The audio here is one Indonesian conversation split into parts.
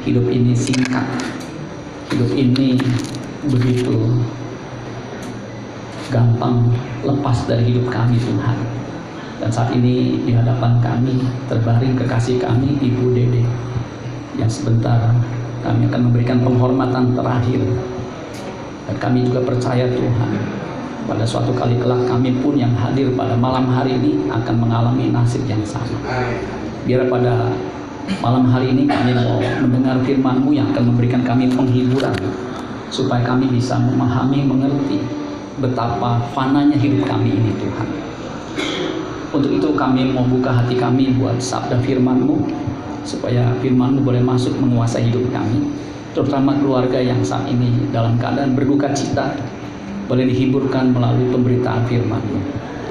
Hidup ini singkat. Hidup ini begitu gampang lepas dari hidup kami Tuhan. Dan saat ini di hadapan kami terbaring kekasih kami Ibu Dede yang sebentar kami akan memberikan penghormatan terakhir dan kami juga percaya Tuhan pada suatu kali kelak kami pun yang hadir pada malam hari ini akan mengalami nasib yang sama biar pada malam hari ini kami mau mendengar firman-Mu yang akan memberikan kami penghiburan supaya kami bisa memahami, mengerti betapa fananya hidup kami ini Tuhan. Untuk itu kami mau buka hati kami buat sabda firman-Mu supaya firman-Mu boleh masuk menguasai hidup kami terutama keluarga yang saat ini dalam keadaan berduka cita boleh dihiburkan melalui pemberitaan firman-Mu.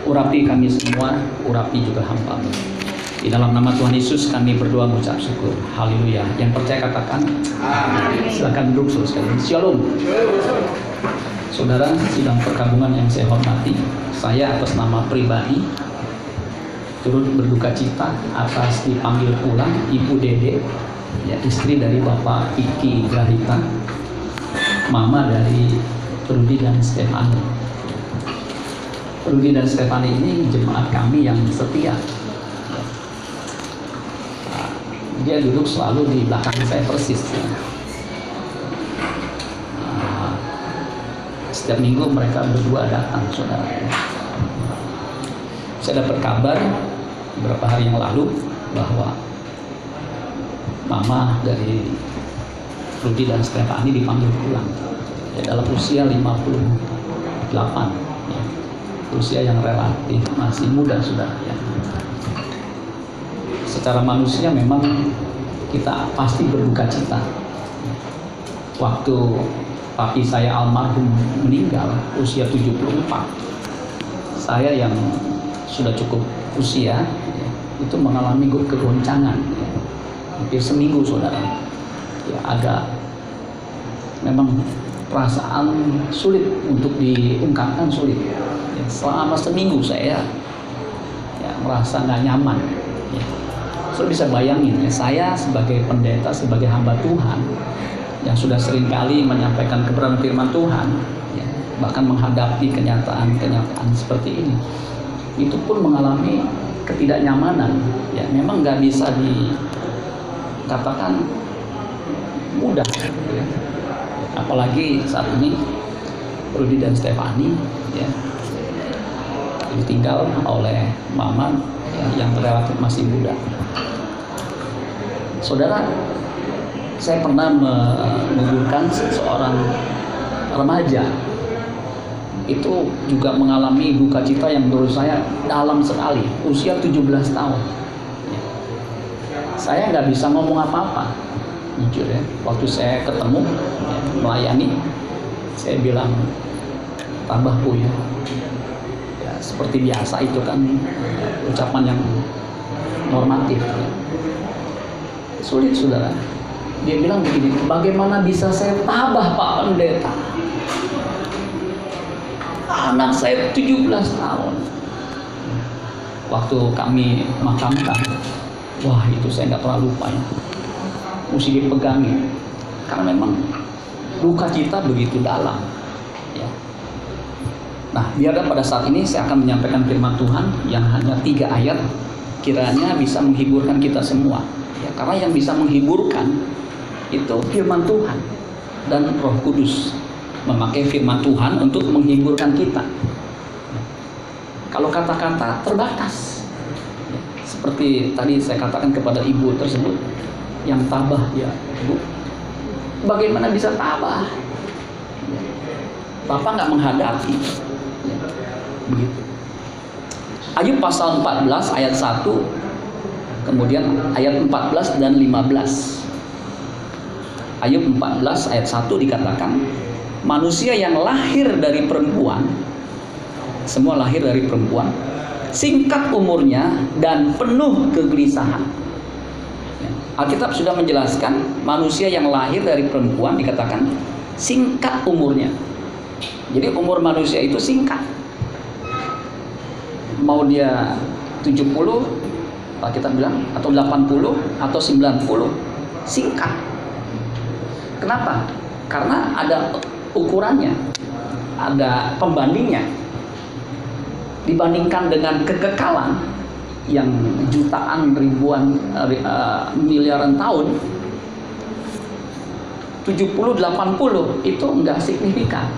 Urapi kami semua, urapi juga hamba Di dalam nama Tuhan Yesus kami berdoa mengucap syukur. Haleluya. Yang percaya katakan. Amin. Silakan duduk saudara sekalian. Shalom. Saudara, sidang perkabungan yang saya hormati, saya atas nama pribadi turut berduka cita atas dipanggil pulang Ibu Dede, ya istri dari Bapak Iki Grahita, mama dari Rudi dan Stefani. Rudi dan Stefani ini jemaat kami yang setia. Nah, dia duduk selalu di belakang saya persis. Nah, setiap minggu mereka berdua datang, saudara. Saya dapat kabar beberapa hari yang lalu bahwa mama dari Rudi dan Stefani dipanggil pulang ya, dalam usia 58 ya. usia yang relatif masih muda sudah ya. secara manusia memang kita pasti berduka cita. Waktu papi saya almarhum meninggal usia 74 saya yang sudah cukup usia itu mengalami kegoncangan. Hampir seminggu saudara. Ya agak memang perasaan sulit untuk diungkapkan sulit. Ya, selama seminggu saya ya, merasa nggak nyaman. Ya. So bisa bayangin ya saya sebagai pendeta sebagai hamba Tuhan yang sudah sering kali menyampaikan kebenaran firman Tuhan ya, bahkan menghadapi kenyataan-kenyataan seperti ini itu pun mengalami ketidaknyamanan ya memang nggak bisa dikatakan mudah ya. apalagi saat ini Rudi dan Stefani ya ditinggal oleh mama yang relatif masih muda. Saudara saya pernah menguburkan seseorang remaja. Itu juga mengalami duka cita yang menurut saya dalam sekali usia 17 tahun. Saya nggak bisa ngomong apa-apa jujur ya. Waktu saya ketemu ya, melayani saya bilang tambah bu ya. Seperti biasa itu kan ucapan yang normatif. Sulit saudara. Dia bilang begini bagaimana bisa saya tabah pak pendeta? Anak saya 17 tahun. Waktu kami makamkan wah itu saya nggak pernah lupa ya. Mesti dipegangin karena memang duka cita begitu dalam nah biarkan pada saat ini saya akan menyampaikan firman Tuhan yang hanya tiga ayat. Kiranya bisa menghiburkan kita semua. Ya karena yang bisa menghiburkan itu firman Tuhan. Dan Roh Kudus memakai firman Tuhan untuk menghiburkan kita. Kalau kata-kata terbatas, seperti tadi saya katakan kepada ibu tersebut yang tabah ya, ibu, bagaimana bisa tabah? Bapak nggak menghadapi, begitu. Ayub pasal 14 ayat 1 kemudian ayat 14 dan 15 Ayub 14 ayat 1 dikatakan manusia yang lahir dari perempuan semua lahir dari perempuan singkat umurnya dan penuh kegelisahan. Ya, Alkitab sudah menjelaskan manusia yang lahir dari perempuan dikatakan singkat umurnya. Jadi umur manusia itu singkat mau dia 70 Kalau kita bilang atau 80 atau 90 singkat. Kenapa? Karena ada ukurannya, ada pembandingnya. Dibandingkan dengan kekekalan yang jutaan ribuan uh, miliaran tahun 70 80 itu enggak signifikan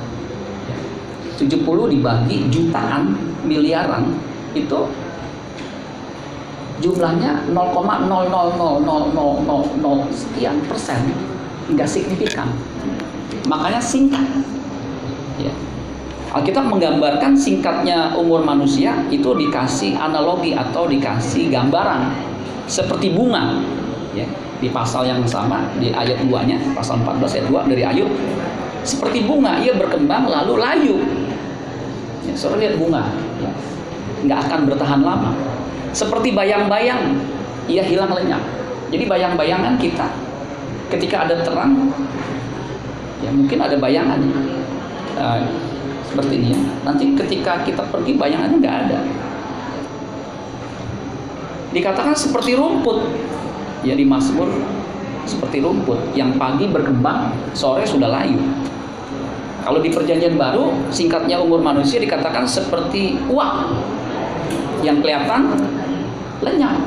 70 dibagi jutaan miliaran itu jumlahnya 0,0000000 sekian persen enggak signifikan. Makanya singkat. Ya. Alkitab menggambarkan singkatnya umur manusia itu dikasih analogi atau dikasih gambaran seperti bunga. Ya. Di pasal yang sama di ayat 2-nya pasal 14 ayat 2 dari Ayub seperti bunga ia berkembang lalu layu. Ya, saudara lihat bunga. Ya, nggak akan bertahan lama seperti bayang-bayang ia hilang lenyap jadi bayang-bayangan kita ketika ada terang ya mungkin ada bayangan uh, seperti ini ya. Nanti ketika kita pergi bayangannya nggak ada. Dikatakan seperti rumput. Ya di Mazmur seperti rumput yang pagi berkembang, sore sudah layu. Kalau di perjanjian baru, singkatnya umur manusia dikatakan seperti uang yang kelihatan lenyap.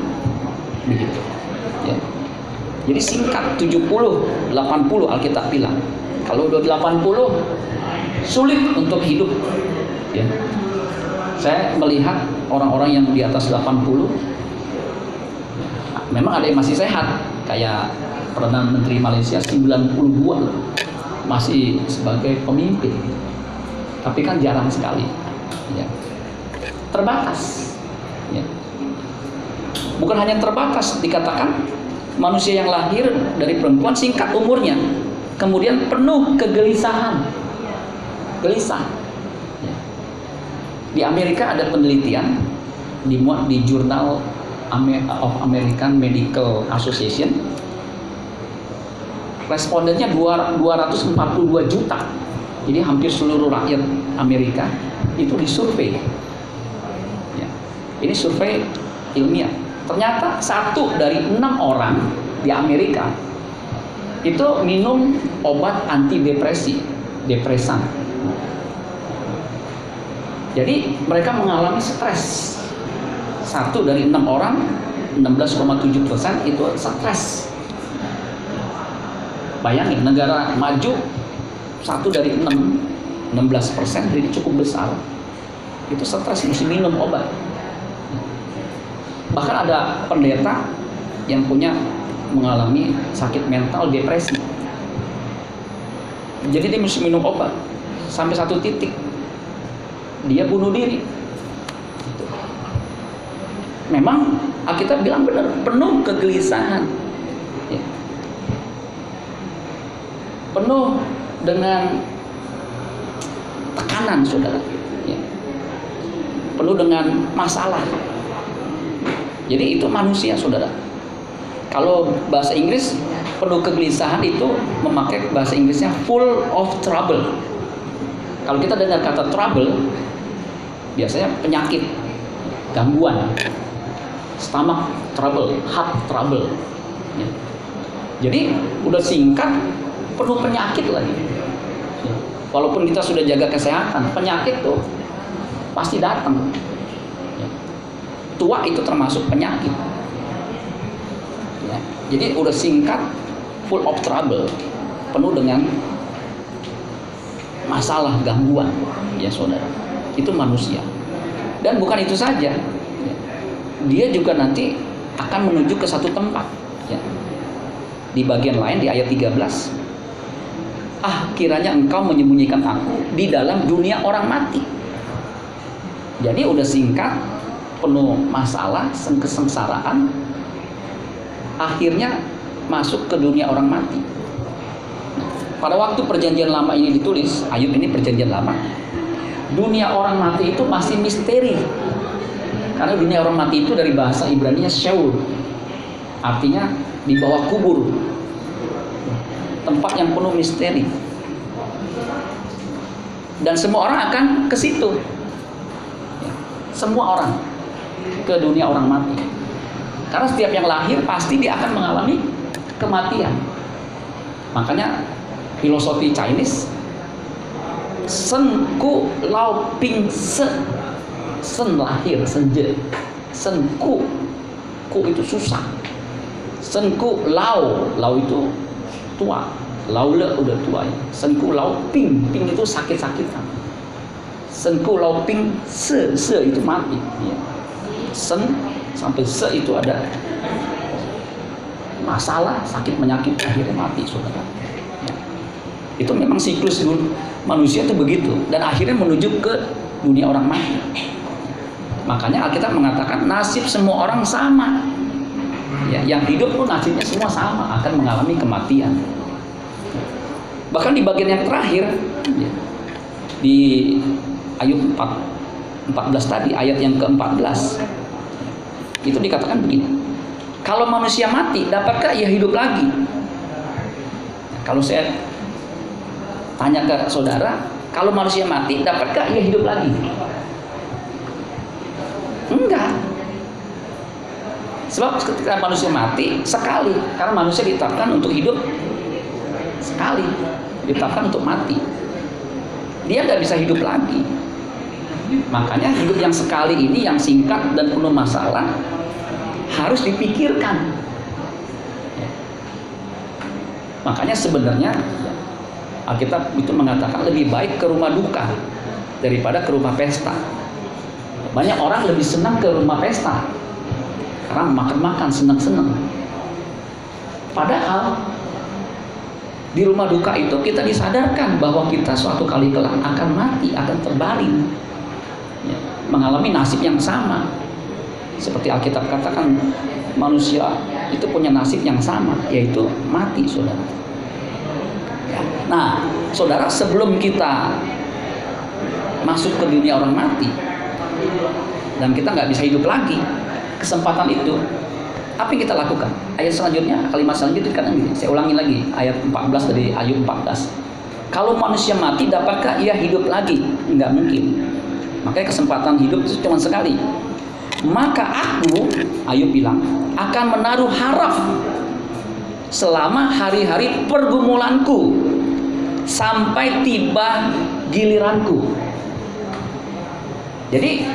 Begitu. Ya. Jadi singkat 70, 80 Alkitab bilang. Kalau udah 80 sulit untuk hidup ya saya melihat orang-orang yang di atas 80 memang ada yang masih sehat kayak Perdana Menteri Malaysia 92 masih sebagai pemimpin tapi kan jarang sekali ya. terbatas ya. bukan hanya terbatas dikatakan manusia yang lahir dari perempuan singkat umurnya kemudian penuh kegelisahan gelisah. Di Amerika ada penelitian dimuat di jurnal of American Medical Association. Respondennya 242 juta. Jadi hampir seluruh rakyat Amerika itu disurvei. Ini survei ilmiah. Ternyata satu dari enam orang di Amerika itu minum obat antidepresi, depresan jadi mereka mengalami stres. Satu dari enam orang, 16,7 persen itu stres. Bayangin negara maju satu dari enam, 16 persen jadi cukup besar. Itu stres mesti minum obat. Bahkan ada pendeta yang punya mengalami sakit mental depresi. Jadi dia mesti minum obat sampai satu titik dia bunuh diri. Memang Alkitab bilang benar, penuh kegelisahan. Ya. Penuh dengan tekanan, saudara. Ya. Penuh dengan masalah. Jadi itu manusia, saudara. Kalau bahasa Inggris penuh kegelisahan itu memakai bahasa Inggrisnya full of trouble. Kalau kita dengar kata trouble, biasanya penyakit gangguan stomach trouble heart trouble ya. jadi udah singkat penuh penyakit lagi ya. walaupun kita sudah jaga kesehatan penyakit tuh pasti datang. Tua itu termasuk penyakit ya. jadi udah singkat full of trouble penuh dengan masalah gangguan ya saudara itu manusia. Dan bukan itu saja, dia juga nanti akan menuju ke satu tempat. Ya. Di bagian lain di ayat 13, ah kiranya engkau menyembunyikan aku di dalam dunia orang mati. Jadi udah singkat, penuh masalah, kesengsaraan, akhirnya masuk ke dunia orang mati. Pada waktu perjanjian lama ini ditulis, Ayub ini perjanjian lama, dunia orang mati itu masih misteri. Karena dunia orang mati itu dari bahasa Ibrani Sheol. Artinya di bawah kubur. Tempat yang penuh misteri. Dan semua orang akan ke situ. Semua orang ke dunia orang mati. Karena setiap yang lahir pasti dia akan mengalami kematian. Makanya filosofi Chinese Sen ku lao ping se Sen lahir senje Sen ku itu susah Sen ku lao Lao itu tua Lao le udah tua ya. Sen ku lao ping Ping itu sakit-sakitan Sen ku lao ping se Se itu mati ya. Sen sampai se itu ada masalah sakit penyakit akhirnya mati saudara. Ya. itu memang siklus manusia itu begitu dan akhirnya menuju ke dunia orang mati. Makanya Alkitab mengatakan nasib semua orang sama. Ya, yang hidup pun nasibnya semua sama akan mengalami kematian. Bahkan di bagian yang terakhir ya, di Ayub 4, 14 tadi ayat yang ke-14 itu dikatakan begini kalau manusia mati, dapatkah ia hidup lagi? Kalau saya tanya ke saudara, kalau manusia mati, dapatkah ia hidup lagi? Enggak. Sebab ketika manusia mati sekali, karena manusia ditetapkan untuk hidup sekali, ditetapkan untuk mati. Dia nggak bisa hidup lagi. Makanya hidup yang sekali ini yang singkat dan penuh masalah harus dipikirkan. Ya. Makanya sebenarnya Alkitab itu mengatakan lebih baik ke rumah duka daripada ke rumah pesta. Banyak orang lebih senang ke rumah pesta karena makan-makan senang-senang. Padahal di rumah duka itu kita disadarkan bahwa kita suatu kali kelak akan mati, akan terbaring, ya, mengalami nasib yang sama. Seperti Alkitab katakan manusia itu punya nasib yang sama yaitu mati saudara. Ya. nah saudara sebelum kita masuk ke dunia orang mati dan kita nggak bisa hidup lagi kesempatan itu apa yang kita lakukan? Ayat selanjutnya kalimat selanjutnya kan ini saya ulangi lagi ayat 14 dari Ayub 14 kalau manusia mati dapatkah ia hidup lagi? Nggak mungkin makanya kesempatan hidup itu cuma sekali. Maka aku Ayub bilang akan menaruh harap selama hari-hari pergumulanku sampai tiba giliranku. Jadi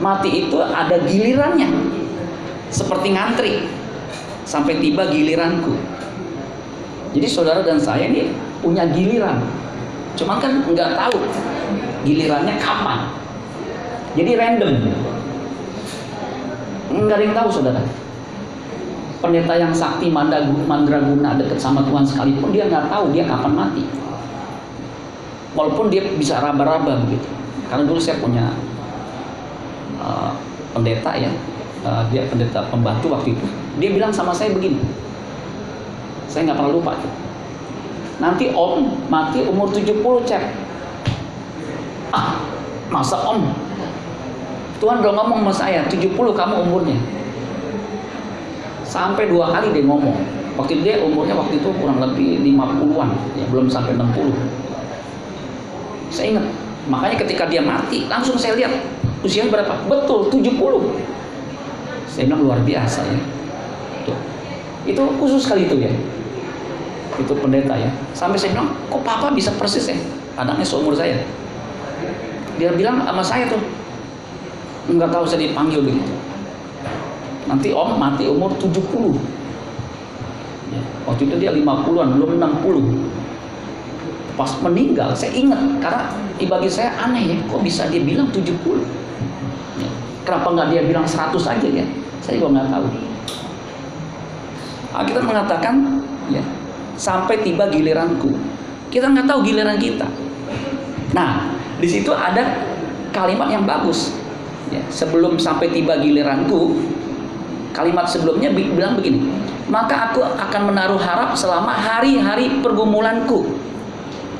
mati itu ada gilirannya. Seperti ngantri sampai tiba giliranku. Jadi saudara dan saya ini punya giliran. Cuman kan nggak tahu gilirannya kapan jadi random Enggak ada yang tahu saudara. Pendeta yang sakti mandraguna dekat sama Tuhan sekalipun dia nggak tahu dia kapan mati. Walaupun dia bisa raba-raba begitu. Karena dulu saya punya uh, pendeta ya, uh, dia pendeta pembantu waktu itu. Dia bilang sama saya begini, saya nggak pernah lupa. Nanti om mati umur 70 cek. Ah, masa om Tuhan udah ngomong sama saya 70 kamu umurnya. Sampai dua kali dia ngomong. Waktu dia umurnya waktu itu kurang lebih 50-an ya belum sampai 60 saya ingat makanya ketika dia mati langsung saya lihat usianya berapa? Betul 70 saya bilang luar biasa ya. Tuh. itu khusus sekali itu ya. Itu pendeta ya. Sampai saya bilang kok papa bisa persis ya? Anaknya seumur saya. Dia bilang sama saya tuh nggak tahu saya dipanggil begitu nanti om mati umur 70 ya, waktu itu dia 50-an belum 60 pas meninggal saya ingat karena bagi saya aneh ya kok bisa dia bilang 70 ya, kenapa nggak dia bilang 100 aja ya? Saya juga nggak tahu. Nah, kita mengatakan ya sampai tiba giliranku. Kita nggak tahu giliran kita. Nah di situ ada kalimat yang bagus ya, sebelum sampai tiba giliranku kalimat sebelumnya bilang begini maka aku akan menaruh harap selama hari-hari pergumulanku.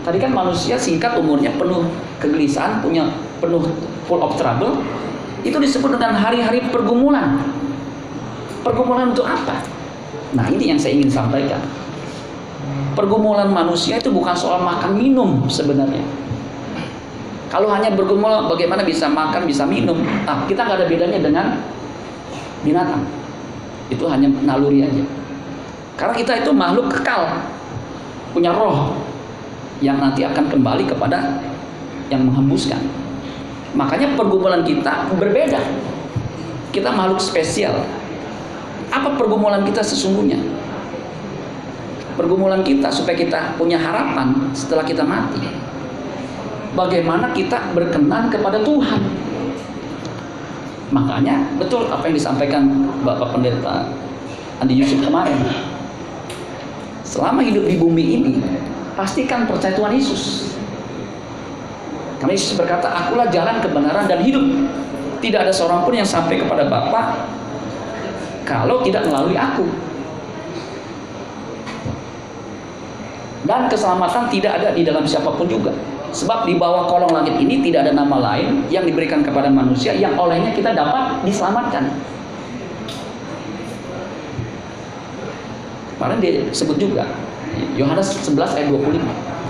Tadi kan manusia singkat umurnya penuh kegelisahan punya penuh full of trouble. Itu disebut dengan hari-hari pergumulan. Pergumulan untuk apa? Nah ini yang saya ingin sampaikan. Pergumulan manusia itu bukan soal makan minum sebenarnya kalau hanya bergumul bagaimana bisa makan, bisa minum? Nah, kita nggak ada bedanya dengan binatang. Itu hanya naluri aja. Karena kita itu makhluk kekal, punya roh yang nanti akan kembali kepada yang menghembuskan. Makanya pergumulan kita berbeda. Kita makhluk spesial. Apa pergumulan kita sesungguhnya? Pergumulan kita supaya kita punya harapan setelah kita mati. Bagaimana kita berkenan kepada Tuhan? Makanya betul apa yang disampaikan Bapak Pendeta Andi Yusuf kemarin selama hidup di bumi ini, pastikan percaya Tuhan Yesus. Karena Yesus berkata, akulah jalan kebenaran dan hidup. Tidak ada seorang pun yang sampai kepada Bapa kalau tidak melalui aku. Dan keselamatan tidak ada di dalam siapa pun juga. Sebab di bawah kolong langit ini tidak ada nama lain yang diberikan kepada manusia yang olehnya kita dapat diselamatkan. Kemarin dia sebut juga Yohanes 11 ayat 25.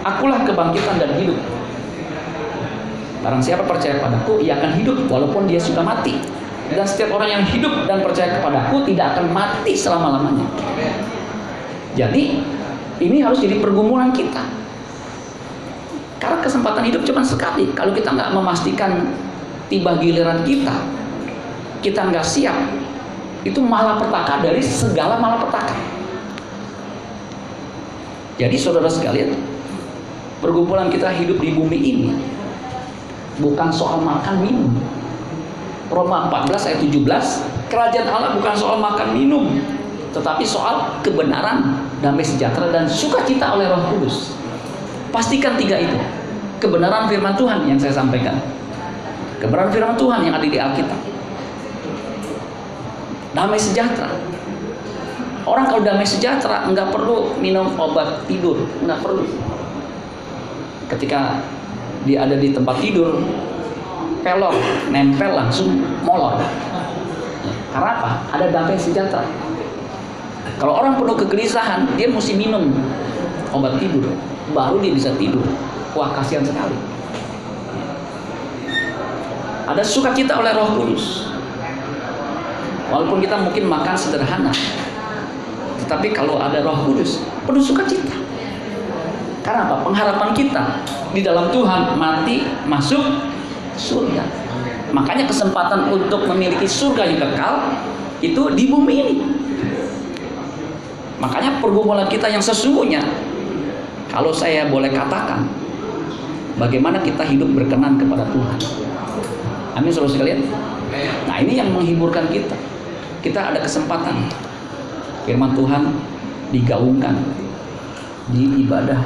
Akulah kebangkitan dan hidup. Barang siapa percaya padaku, ia akan hidup walaupun dia sudah mati. Dan setiap orang yang hidup dan percaya kepadaku tidak akan mati selama-lamanya. Jadi, ini harus jadi pergumulan kita. Kesempatan hidup cuma sekali. Kalau kita nggak memastikan tiba giliran kita, kita nggak siap, itu malah petaka dari segala malah petaka. Jadi saudara sekalian, pergumulan kita hidup di bumi ini bukan soal makan minum. Roma 14 ayat 17, kerajaan Allah bukan soal makan minum, tetapi soal kebenaran, damai sejahtera dan sukacita oleh Roh Kudus. Pastikan tiga itu. Kebenaran firman Tuhan yang saya sampaikan. Kebenaran firman Tuhan yang ada di Alkitab. Damai sejahtera Orang kalau damai sejahtera nggak perlu minum obat tidur, nggak perlu. Ketika dia ada di tempat tidur, pelor, nempel langsung molor. Karena apa? Ada damai sejahtera. Kalau orang penuh kegelisahan, dia mesti minum obat tidur, baru dia bisa tidur. Wah kasihan sekali. Ada sukacita oleh Roh Kudus. Walaupun kita mungkin makan sederhana, tapi kalau ada Roh Kudus, penuh sukacita. Karena apa? Pengharapan kita di dalam Tuhan mati masuk surga. Makanya kesempatan untuk memiliki surga yang kekal itu di bumi ini. Makanya pergumulan kita yang sesungguhnya kalau saya boleh katakan bagaimana kita hidup berkenan kepada Tuhan. Amin saudara sekalian. Nah, ini yang menghiburkan kita. Kita ada kesempatan firman Tuhan digaungkan di ibadah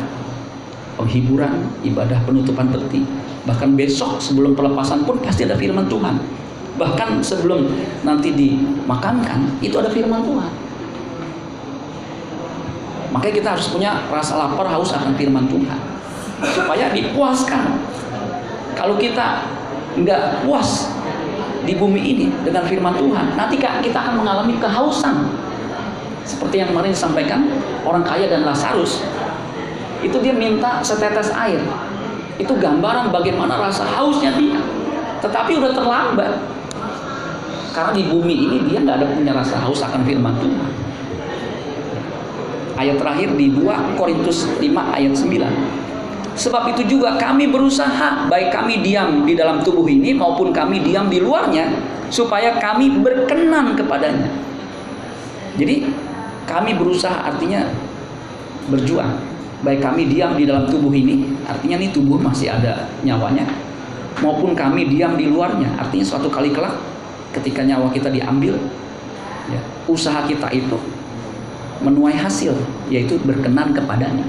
penghiburan, ibadah penutupan peti. Bahkan besok sebelum pelepasan pun pasti ada firman Tuhan. Bahkan sebelum nanti dimakamkan itu ada firman Tuhan. Makanya kita harus punya rasa lapar haus akan firman Tuhan supaya dipuaskan. Kalau kita nggak puas di bumi ini dengan firman Tuhan, nanti kita akan mengalami kehausan. Seperti yang kemarin disampaikan orang kaya dan Lazarus itu dia minta setetes air. Itu gambaran bagaimana rasa hausnya dia. Tetapi udah terlambat. Karena di bumi ini dia nggak ada punya rasa haus akan firman Tuhan. Ayat terakhir di 2 Korintus 5 ayat 9 Sebab itu juga kami berusaha baik kami diam di dalam tubuh ini maupun kami diam di luarnya supaya kami berkenan kepadanya. Jadi kami berusaha artinya berjuang. Baik kami diam di dalam tubuh ini, artinya ini tubuh masih ada nyawanya, maupun kami diam di luarnya, artinya suatu kali kelak ketika nyawa kita diambil, ya, usaha kita itu menuai hasil, yaitu berkenan kepadanya.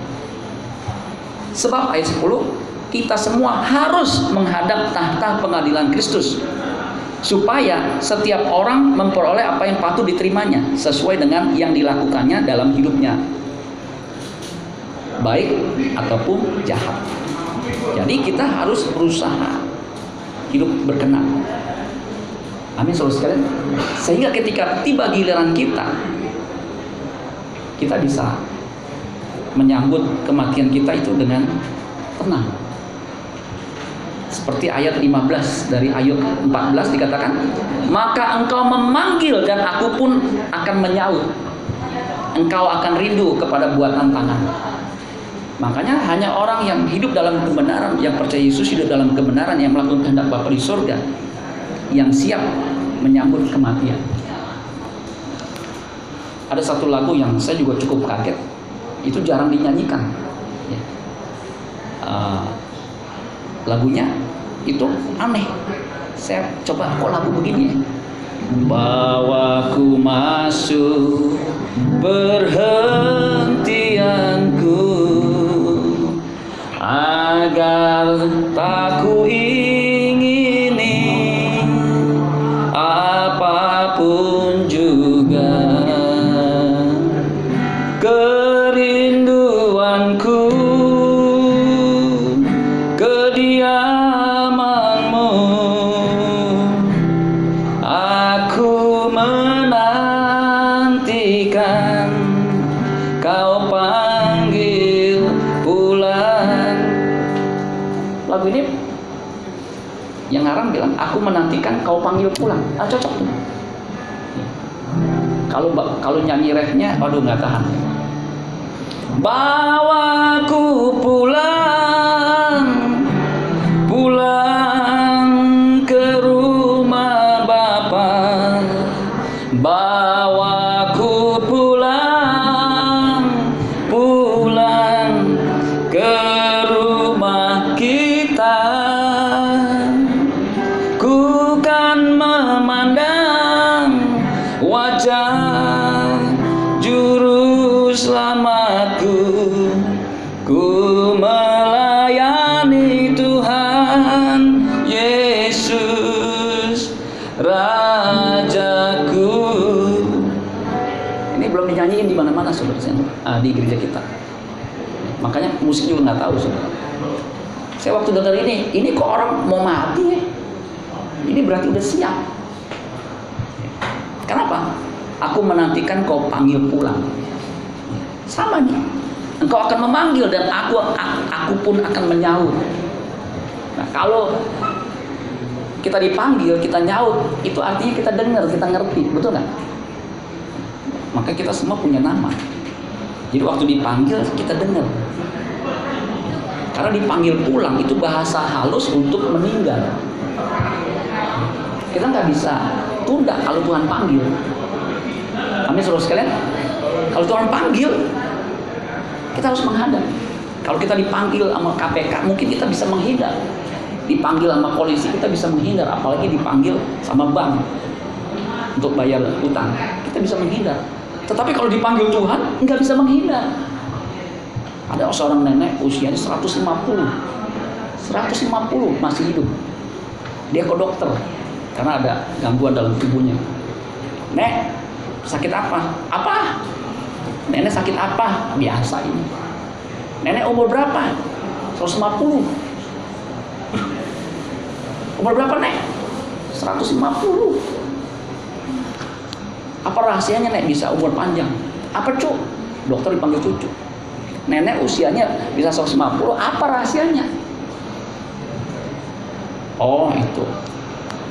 Sebab ayat 10, kita semua harus menghadap tahta pengadilan Kristus. Supaya setiap orang memperoleh apa yang patut diterimanya sesuai dengan yang dilakukannya dalam hidupnya. Baik ataupun jahat. Jadi kita harus berusaha hidup berkenan. Amin saudara sekalian. Sehingga ketika tiba giliran kita kita bisa menyambut kematian kita itu dengan tenang Seperti ayat 15 dari ayat 14 dikatakan, "Maka engkau memanggil dan aku pun akan menyaut. Engkau akan rindu kepada buatan tangan." Makanya hanya orang yang hidup dalam kebenaran, yang percaya Yesus hidup dalam kebenaran, yang melakukan kehendak Bapa di surga, yang siap menyambut kematian. Ada satu lagu yang saya juga cukup kaget, itu jarang dinyanyikan. Ya. Uh, lagunya itu aneh. Saya coba kok lagu begini ya. Bawaku masuk berhentianku agar tak ku ingini kau panggil pulang. Ah cocok kalau kalau nyanyi refnya aduh nggak tahan. Bawaku pulang. Pulang ah, di gereja kita. Makanya musik juga nggak tahu saudara saya waktu dengar ini ini kok orang mau mati ya? Ini berarti udah siap. Kenapa? Aku menantikan kau panggil pulang. Sama nih. Engkau akan memanggil dan aku aku pun akan menyaut. Nah kalau kita dipanggil kita nyaut itu artinya kita dengar kita ngerti. Betul nggak? Maka kita semua punya nama jadi waktu dipanggil kita dengar. Karena dipanggil pulang itu bahasa halus untuk meninggal. Kita nggak bisa tunda kalau Tuhan panggil. Amin saudara sekalian. Kalau Tuhan panggil kita harus menghadap. Kalau kita dipanggil sama KPK mungkin kita bisa menghindar. Dipanggil sama polisi kita bisa menghindar. Apalagi dipanggil sama bank untuk bayar utang kita bisa menghindar tetapi kalau dipanggil Tuhan nggak bisa menghindar. Ada seorang nenek usianya 150 150 masih hidup. Dia ke dokter karena ada gangguan dalam tubuhnya. Nek sakit apa? Apa? Nenek sakit apa? Biasa ini. Nenek umur berapa? 150 umur berapa nek? 150 apa rahasianya nek bisa umur panjang? Apa cuk? Dokter dipanggil cucu. Nenek usianya bisa 150 apa rahasianya? Oh itu.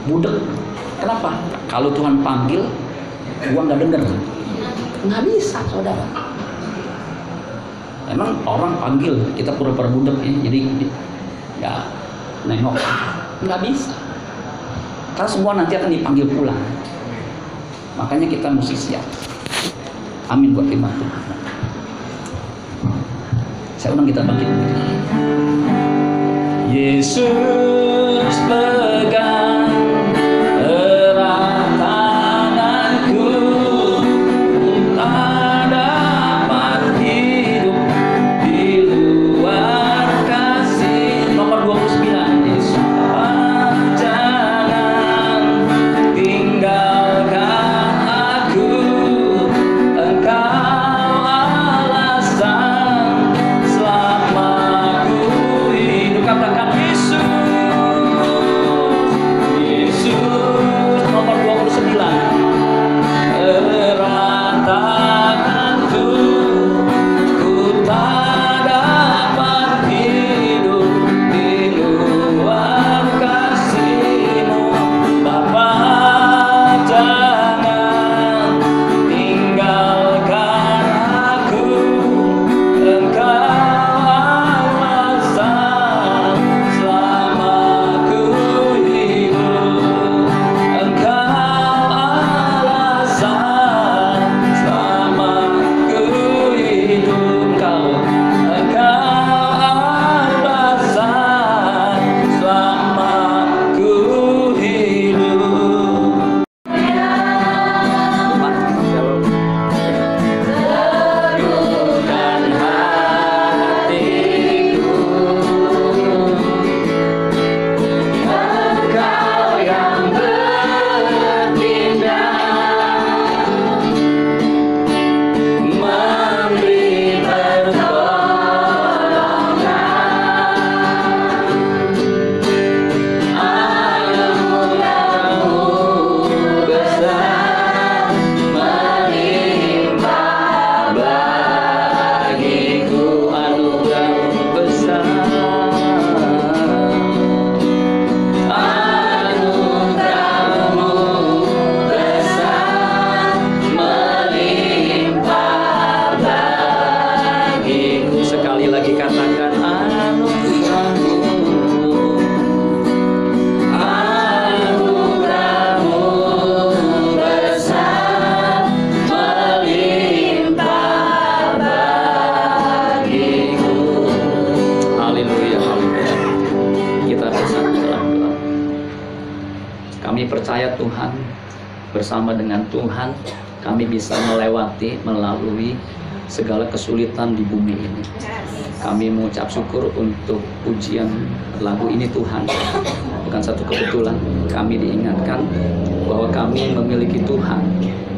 Budek. Kenapa? Kalau Tuhan panggil gua nggak denger. Nggak bisa saudara. Emang orang panggil kita pura-pura budek ya jadi ya nengok. Nggak bisa. Karena semua nanti akan dipanggil pulang makanya kita mesti siap. Amin buat Tuhan. Saya undang kita bangkit. Yesus Kami percaya Tuhan bersama dengan Tuhan kami bisa melewati melalui segala kesulitan di bumi ini. Kami mengucap syukur untuk ujian lagu ini Tuhan. Bukan satu kebetulan kami diingatkan bahwa kami memiliki Tuhan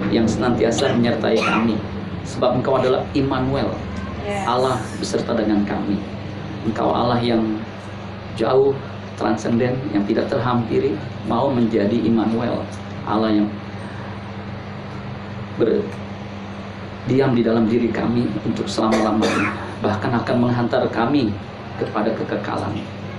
yang senantiasa menyertai kami. Sebab Engkau adalah Immanuel, Allah beserta dengan kami. Engkau Allah yang jauh transenden, yang tidak terhampiri, mau menjadi Immanuel, Allah yang berdiam di dalam diri kami untuk selama-lamanya, bahkan akan menghantar kami kepada kekekalan.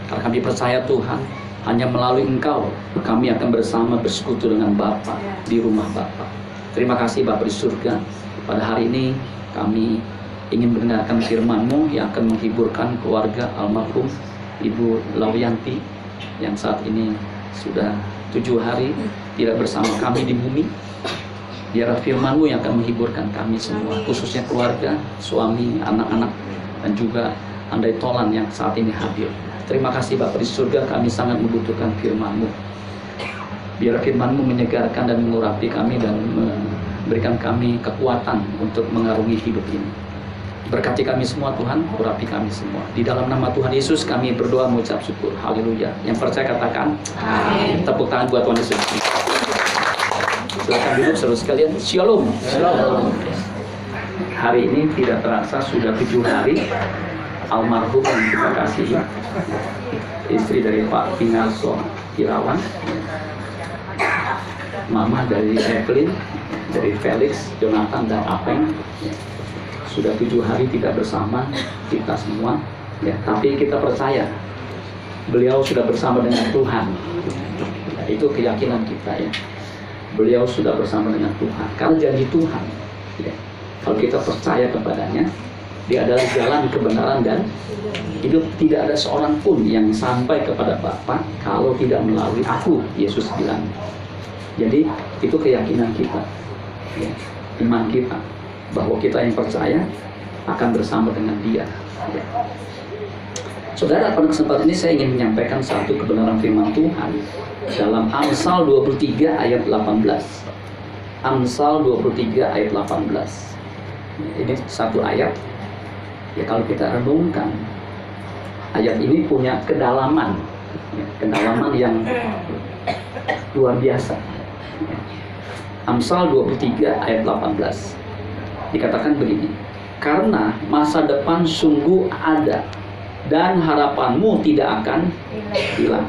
Karena kami percaya Tuhan, hanya melalui Engkau kami akan bersama bersekutu dengan Bapa di rumah Bapa. Terima kasih Bapak di surga. Pada hari ini kami ingin mendengarkan firman-Mu yang akan menghiburkan keluarga almarhum Ibu Lawianti yang saat ini sudah tujuh hari tidak bersama kami di bumi. Biar firman-Mu yang akan menghiburkan kami semua, khususnya keluarga, suami, anak-anak, dan juga andai tolan yang saat ini hadir. Terima kasih Bapak di surga, kami sangat membutuhkan firman-Mu. Biar firman-Mu menyegarkan dan mengurapi kami dan memberikan kami kekuatan untuk mengarungi hidup ini. Berkati kami semua Tuhan, urapi kami semua. Di dalam nama Tuhan Yesus kami berdoa mengucap syukur. Haleluya. Yang percaya katakan. Amin. Tepuk tangan buat Tuhan Yesus. Silakan duduk saudara sekalian. Shalom. Shalom. Hari ini tidak terasa sudah tujuh hari almarhum yang kita kasihi istri dari Pak Pingaso Irawan mama dari Evelyn dari Felix, Jonathan dan Apeng sudah tujuh hari tidak bersama kita semua ya. Tapi kita percaya beliau sudah bersama dengan Tuhan. Ya, itu keyakinan kita ya. Beliau sudah bersama dengan Tuhan. Karena janji Tuhan ya. kalau kita percaya kepadanya dia adalah jalan kebenaran dan hidup. Tidak ada seorang pun yang sampai kepada Bapa kalau tidak melalui aku Yesus bilang. Jadi itu keyakinan kita ya, iman kita bahwa kita yang percaya akan bersama dengan dia ya. Saudara, pada kesempatan ini saya ingin menyampaikan satu kebenaran firman Tuhan dalam Amsal 23 ayat 18. Amsal 23 ayat 18. Ini satu ayat. Ya kalau kita renungkan, ayat ini punya kedalaman, ya, kedalaman yang luar biasa. Amsal 23 ayat 18 dikatakan begini karena masa depan sungguh ada dan harapanmu tidak akan hilang.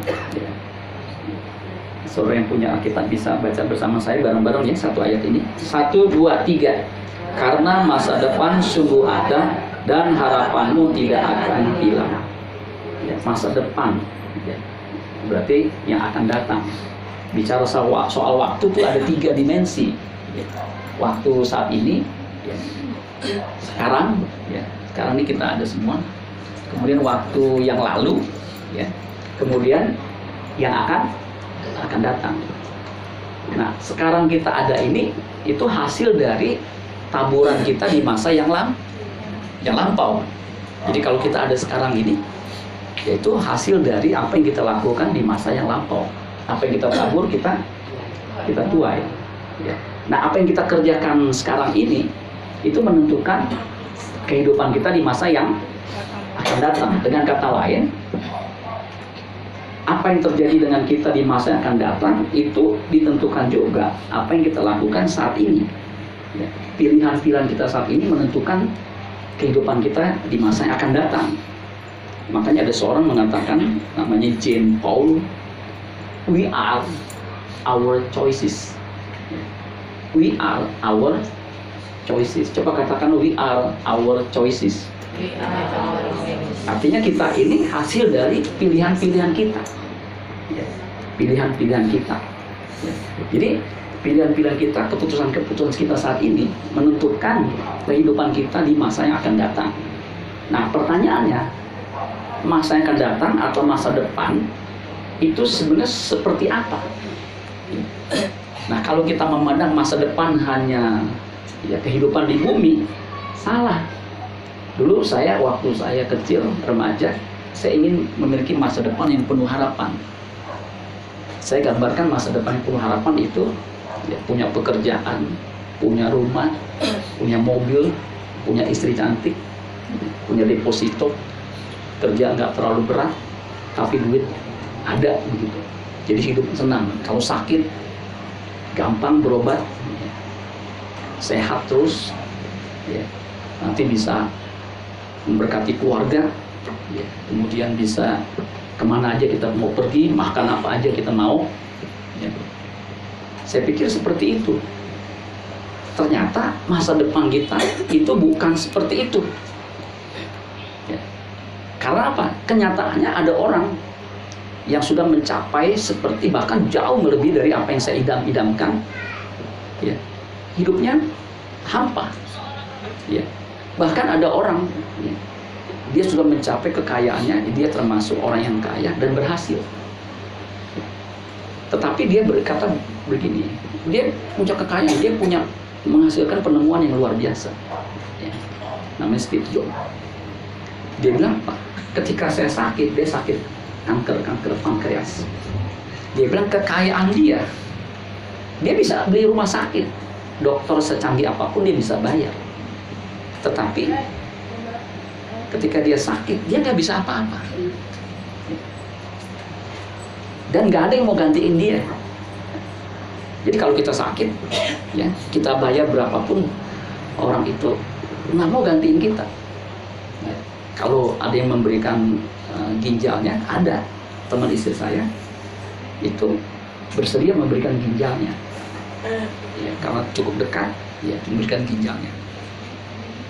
Saudara yang punya Alkitab bisa baca bersama saya bareng-bareng ya satu ayat ini. Satu dua tiga. Karena masa depan sungguh ada dan harapanmu tidak akan hilang. Ya, masa depan. Ya. berarti yang akan datang. Bicara soal, soal waktu itu ada tiga dimensi. Waktu saat ini ya, sekarang ya sekarang ini kita ada semua. Kemudian waktu yang lalu ya kemudian yang akan akan datang. Nah sekarang kita ada ini itu hasil dari taburan kita di masa yang lam yang lampau. Jadi kalau kita ada sekarang ini yaitu hasil dari apa yang kita lakukan di masa yang lampau. Apa yang kita tabur kita kita tuai. Ya. nah apa yang kita kerjakan sekarang ini itu menentukan kehidupan kita di masa yang akan datang dengan kata lain apa yang terjadi dengan kita di masa yang akan datang itu ditentukan juga apa yang kita lakukan saat ini ya. pilihan-pilihan kita saat ini menentukan kehidupan kita di masa yang akan datang makanya ada seorang mengatakan namanya Jane Paul we are our choices. We are our choices. Coba katakan we are our choices. Artinya kita ini hasil dari pilihan-pilihan kita. Pilihan-pilihan kita. Jadi pilihan-pilihan kita, keputusan-keputusan kita saat ini menentukan kehidupan kita di masa yang akan datang. Nah pertanyaannya, masa yang akan datang atau masa depan itu sebenarnya seperti apa? Nah, kalau kita memandang masa depan hanya ya kehidupan di bumi, salah. Dulu saya waktu saya kecil remaja, saya ingin memiliki masa depan yang penuh harapan. Saya gambarkan masa depan yang penuh harapan itu ya, punya pekerjaan, punya rumah, punya mobil, punya istri cantik, punya deposito, kerja nggak terlalu berat, tapi duit ada begitu. Jadi hidup senang. Kalau sakit, gampang berobat, sehat terus, ya. nanti bisa memberkati keluarga, ya. kemudian bisa ke mana aja kita mau pergi, makan apa aja kita mau. Ya. Saya pikir seperti itu. Ternyata masa depan kita itu bukan seperti itu. Ya. Karena apa? Kenyataannya ada orang yang sudah mencapai seperti bahkan jauh lebih dari apa yang saya idam-idamkan. Ya. Hidupnya hampa. Ya. Bahkan ada orang ya, dia sudah mencapai kekayaannya, dia termasuk orang yang kaya dan berhasil. Tetapi dia berkata begini, dia punya kekayaan, dia punya menghasilkan penemuan yang luar biasa. Ya. Namanya Steve Jobs. Dia bilang, Pak, ketika saya sakit, dia sakit kanker kanker pankreas dia bilang kekayaan dia dia bisa beli rumah sakit dokter secanggih apa pun dia bisa bayar. Tetapi ketika dia sakit dia nggak bisa apa-apa. Dan nggak ada yang mau gantiin dia. Jadi kalau kita sakit ya kita bayar berapapun orang itu nggak mau gantiin kita. Ya, kalau ada yang memberikan Eh, ginjalnya ada. Teman istri saya itu bersedia memberikan ginjalnya ya, karena cukup dekat ya memberikan ginjalnya.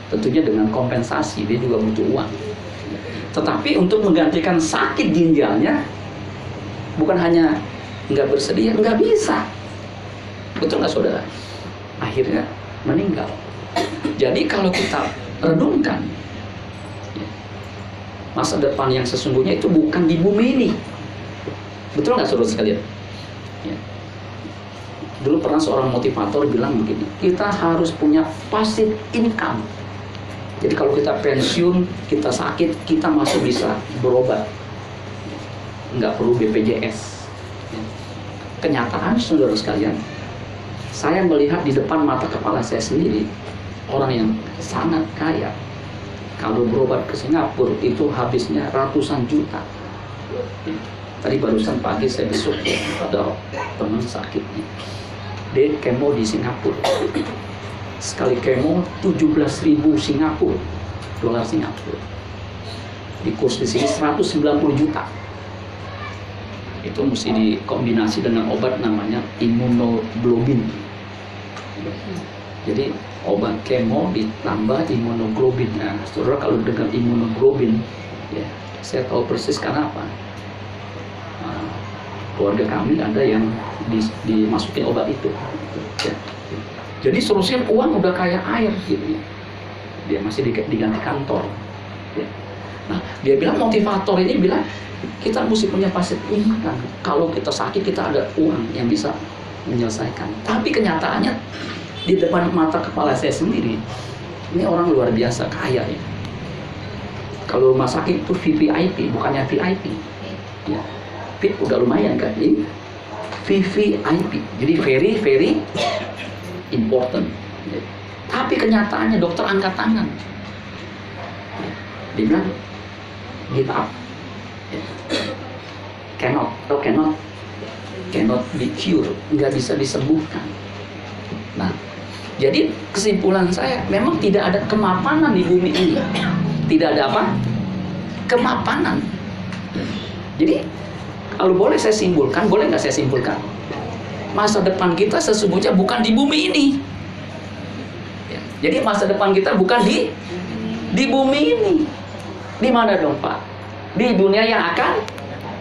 Tentunya dengan kompensasi dia juga butuh uang. Tetapi untuk menggantikan sakit ginjalnya bukan hanya nggak bersedia nggak bisa. Betul nggak saudara? Akhirnya meninggal. Jadi kalau kita renungkan masa depan yang sesungguhnya itu bukan di bumi ini. Betul nggak saudara sekalian? Dulu pernah seorang motivator bilang begini, kita harus punya passive income. Jadi kalau kita pensiun, kita sakit, kita masih bisa berobat. Nggak perlu BPJS. Ya. Kenyataan saudara sekalian, saya melihat di depan mata kepala saya sendiri, orang yang sangat kaya, kalau berobat ke Singapura itu habisnya ratusan juta. Tadi barusan pagi saya besok ada teman sakitnya. Dia kemo di Singapura. Sekali kemo 17 ribu Singapura, dolar Singapura. Di kurs di sini 190 juta. Itu mesti dikombinasi dengan obat namanya imunoglobin. Jadi obat kemo ditambah imunoglobin. Nah, saudara kalau dengan imunoglobin, ya saya tahu persis karena apa. Keluarga kami ada yang di, dimasukin obat itu. Ya. Jadi solusinya uang udah kayak air gitu ya. Dia masih diganti kantor. Ya. Nah, dia bilang motivator ini bilang kita mesti punya pasit income. Kalau kita sakit kita ada uang yang bisa menyelesaikan. Tapi kenyataannya di depan mata kepala saya sendiri ini orang luar biasa kaya ya kalau rumah sakit itu VVIP bukannya VIP ya VIP udah lumayan kan? Ini VVIP jadi very very important. Tapi kenyataannya dokter angkat tangan. Dia bilang give up. Cannot. Atau cannot? Cannot be cured. Nggak bisa disembuhkan. Nah jadi kesimpulan saya memang tidak ada kemapanan di bumi ini. Tidak ada apa? Kemapanan. Jadi kalau boleh saya simpulkan, boleh nggak saya simpulkan? Masa depan kita sesungguhnya bukan di bumi ini. Ya, jadi masa depan kita bukan di di bumi ini. Di mana dong Pak? Di dunia yang akan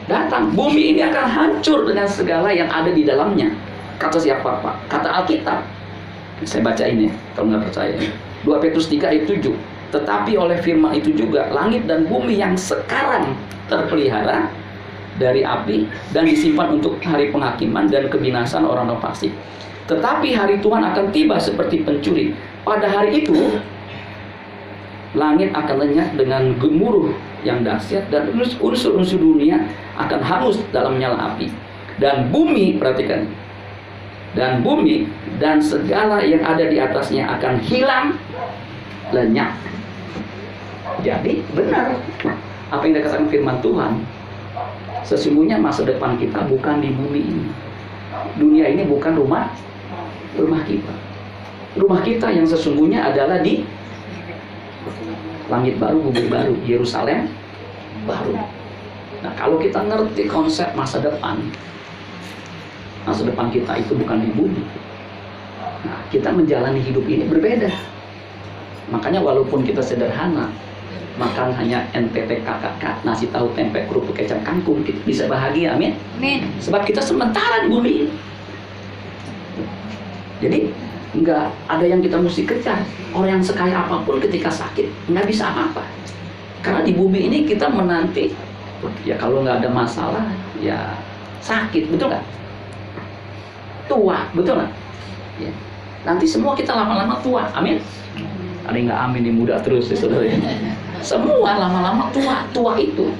datang. Bumi ini akan hancur dengan segala yang ada di dalamnya. Kata siapa Pak? Kata Alkitab saya baca ini kalau nggak percaya. 2 Petrus 3 ayat 7. Tetapi oleh firman itu juga langit dan bumi yang sekarang terpelihara dari api dan disimpan untuk hari penghakiman dan kebinasan orang-orang fasik. Tetapi hari Tuhan akan tiba seperti pencuri. Pada hari itu langit akan lenyap dengan gemuruh yang dahsyat dan unsur-unsur dunia akan hangus dalam nyala api. Dan bumi, perhatikan, dan bumi dan segala yang ada di atasnya akan hilang lenyap. Jadi benar apa yang dikatakan firman Tuhan. Sesungguhnya masa depan kita bukan di bumi ini. Dunia ini bukan rumah rumah kita. Rumah kita yang sesungguhnya adalah di langit baru, bumi baru, Yerusalem baru. Nah, kalau kita ngerti konsep masa depan, masa depan kita itu bukan di bumi. Nah, kita menjalani hidup ini berbeda. Makanya walaupun kita sederhana, makan hanya NTT KKK, nasi tahu tempe kerupuk kecap kangkung, kita bisa bahagia, amin. Amin. Sebab kita sementara di bumi ini. Jadi nggak ada yang kita mesti kejar. Orang yang sekaya apa pun ketika sakit nggak bisa apa-apa. Karena di bumi ini kita menanti, ya kalau nggak ada masalah, ya sakit, betul nggak? tua, betul nggak? Ya. Nanti semua kita lama-lama tua, amin. Ada yang nggak amin nih muda terus ya saudara. ya. Semua lama-lama tua, tua itu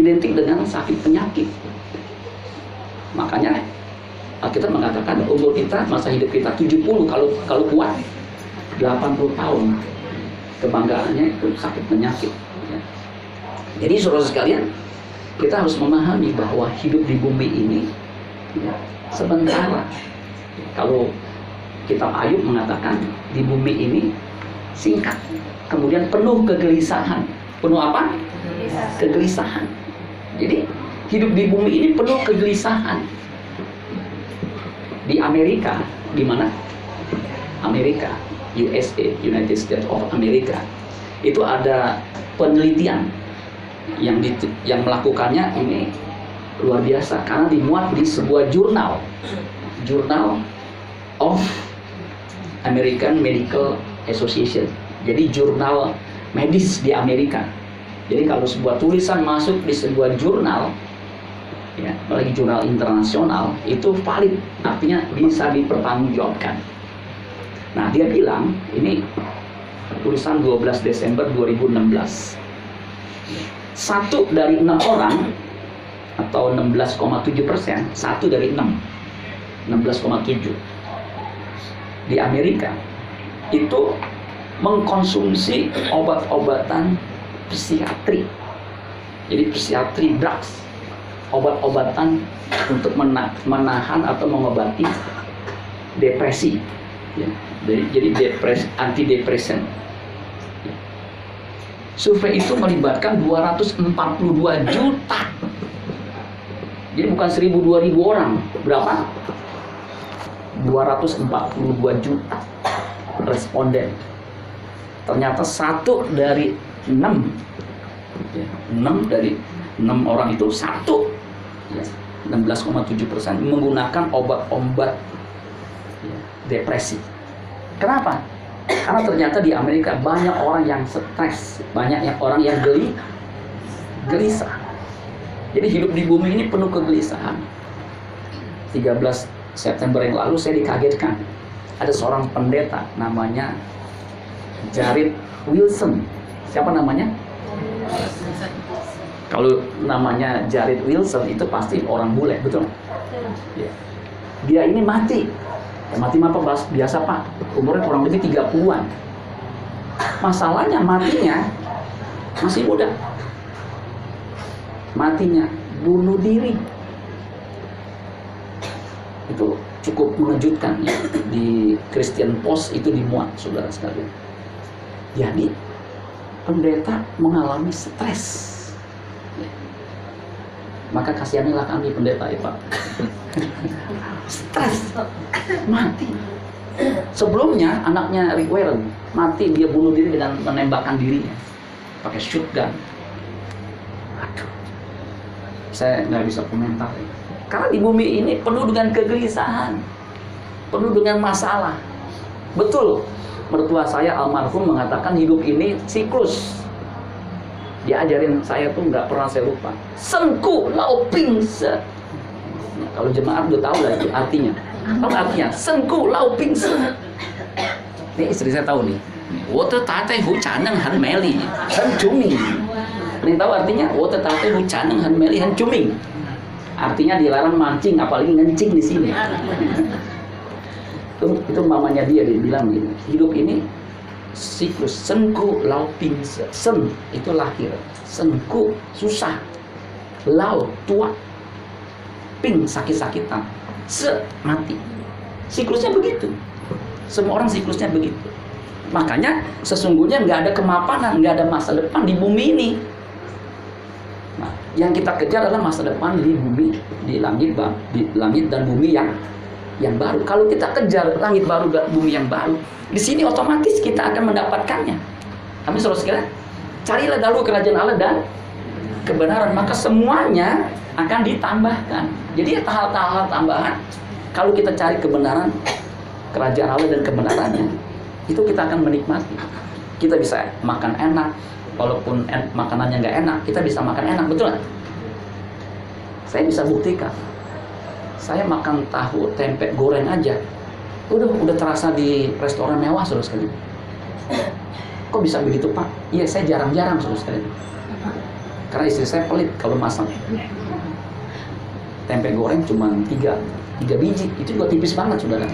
identik dengan sakit penyakit. Makanya kita mengatakan umur kita, masa hidup kita 70 kalau kalau kuat 80 tahun kebanggaannya itu sakit penyakit. ya. Jadi saudara sekalian, kita harus memahami bahwa hidup di bumi ini ya, sementara. Kalau kitab Ayub mengatakan di bumi ini singkat, kemudian penuh kegelisahan. Penuh apa? Kegelisahan. Jadi hidup di bumi ini penuh kegelisahan. Di Amerika, di mana? Amerika, USA, United States of America. Itu ada penelitian yang di, yang melakukannya ini luar biasa karena dimuat di sebuah jurnal Journal of American Medical Association jadi jurnal medis di Amerika. Jadi kalau sebuah tulisan masuk di sebuah jurnal ya apalagi jurnal internasional itu valid. Artinya bisa dipertanggungjawabkan. Nah dia bilang ini tulisan 12 Desember 2016 satu dari enam orang atau 16,7 persen, satu dari 6, 16,7 di Amerika itu mengkonsumsi obat-obatan psikiatri. Jadi psikiatri drugs, obat-obatan untuk mena- menahan atau mengobati depresi. Ya. Jadi, jadi depres, antidepresan. Survei itu melibatkan 242 juta jadi bukan 1000 2000 orang. Berapa? 242 juta responden. Ternyata satu dari enam, ya, enam dari enam orang itu satu, ya, 16,7 persen menggunakan obat-obat ya, depresi. Kenapa? Karena ternyata di Amerika banyak orang yang stres, banyak yang orang yang geli, gelisah. Jadi hidup di bumi ini penuh kegelisahan. 13 September yang lalu saya dikagetkan. Ada seorang pendeta namanya Jared Wilson. Siapa namanya? Kalau namanya Jared Wilson itu pasti orang bule, betul? Ya. Dia ini mati. Ya, mati apa biasa pak? Umurnya kurang lebih 30-an. Masalahnya matinya masih muda matinya bunuh diri itu cukup mengejutkan ya di Christian Post itu dimuat saudara sekalian jadi pendeta mengalami stres. Ya. maka kasihanilah kami pendeta ya Pak. Stres. Mati. Sebelumnya anaknya Rick Warren mati dia bunuh diri dengan menembakkan dirinya. Pakai shotgun aduh. Saya nggak bisa komentar. Karena di bumi ini penuh dengan kegelisahan. Penuh dengan masalah Betul, mertua saya almarhum mengatakan hidup ini siklus. Dia ajarin saya tuh nggak pernah saya lupa. Sengku lau pingsan. Nah, kalau jemaat udah tahu lah artinya. Apa artinya? Sengku lau pingsan. Ini istri saya tahu nih. Water tate hu caneng han meli han cumi. Ini tahu artinya? Water tate hu caneng han meli han cumi. Artinya dilarang mancing apalagi ngencing di sini itu, itu mamanya dia dia bilang gini, hidup ini siklus senku lau ping se. sen itu lahir. Senku susah lau tua ping sakit-sakitan se mati. Siklusnya begitu. Semua orang siklusnya begitu. Makanya sesungguhnya nggak ada kemapanan nggak ada masa depan di bumi ini. Nah, yang kita kejar adalah masa depan di bumi di langit di langit dan bumi yang yang baru. Kalau kita kejar langit baru bumi yang baru di sini otomatis kita akan mendapatkannya. Kami suruh sekalian. Carilah dahulu kerajaan Allah dan kebenaran. Maka semuanya akan ditambahkan. Jadi hal-hal tambahan kalau kita cari kebenaran kerajaan Allah dan kebenarannya itu kita akan menikmati. Kita bisa makan enak walaupun en makanannya nggak enak kita bisa makan enak betul nggak? Saya bisa buktikan saya makan tahu tempe goreng aja. Udah udah terasa di restoran mewah terus sekali kok bisa begitu pak? Iya saya jarang-jarang terus sekali karena istri saya pelit kalau masak. Tempe goreng cuma tiga tiga biji. Itu juga tipis banget saudara.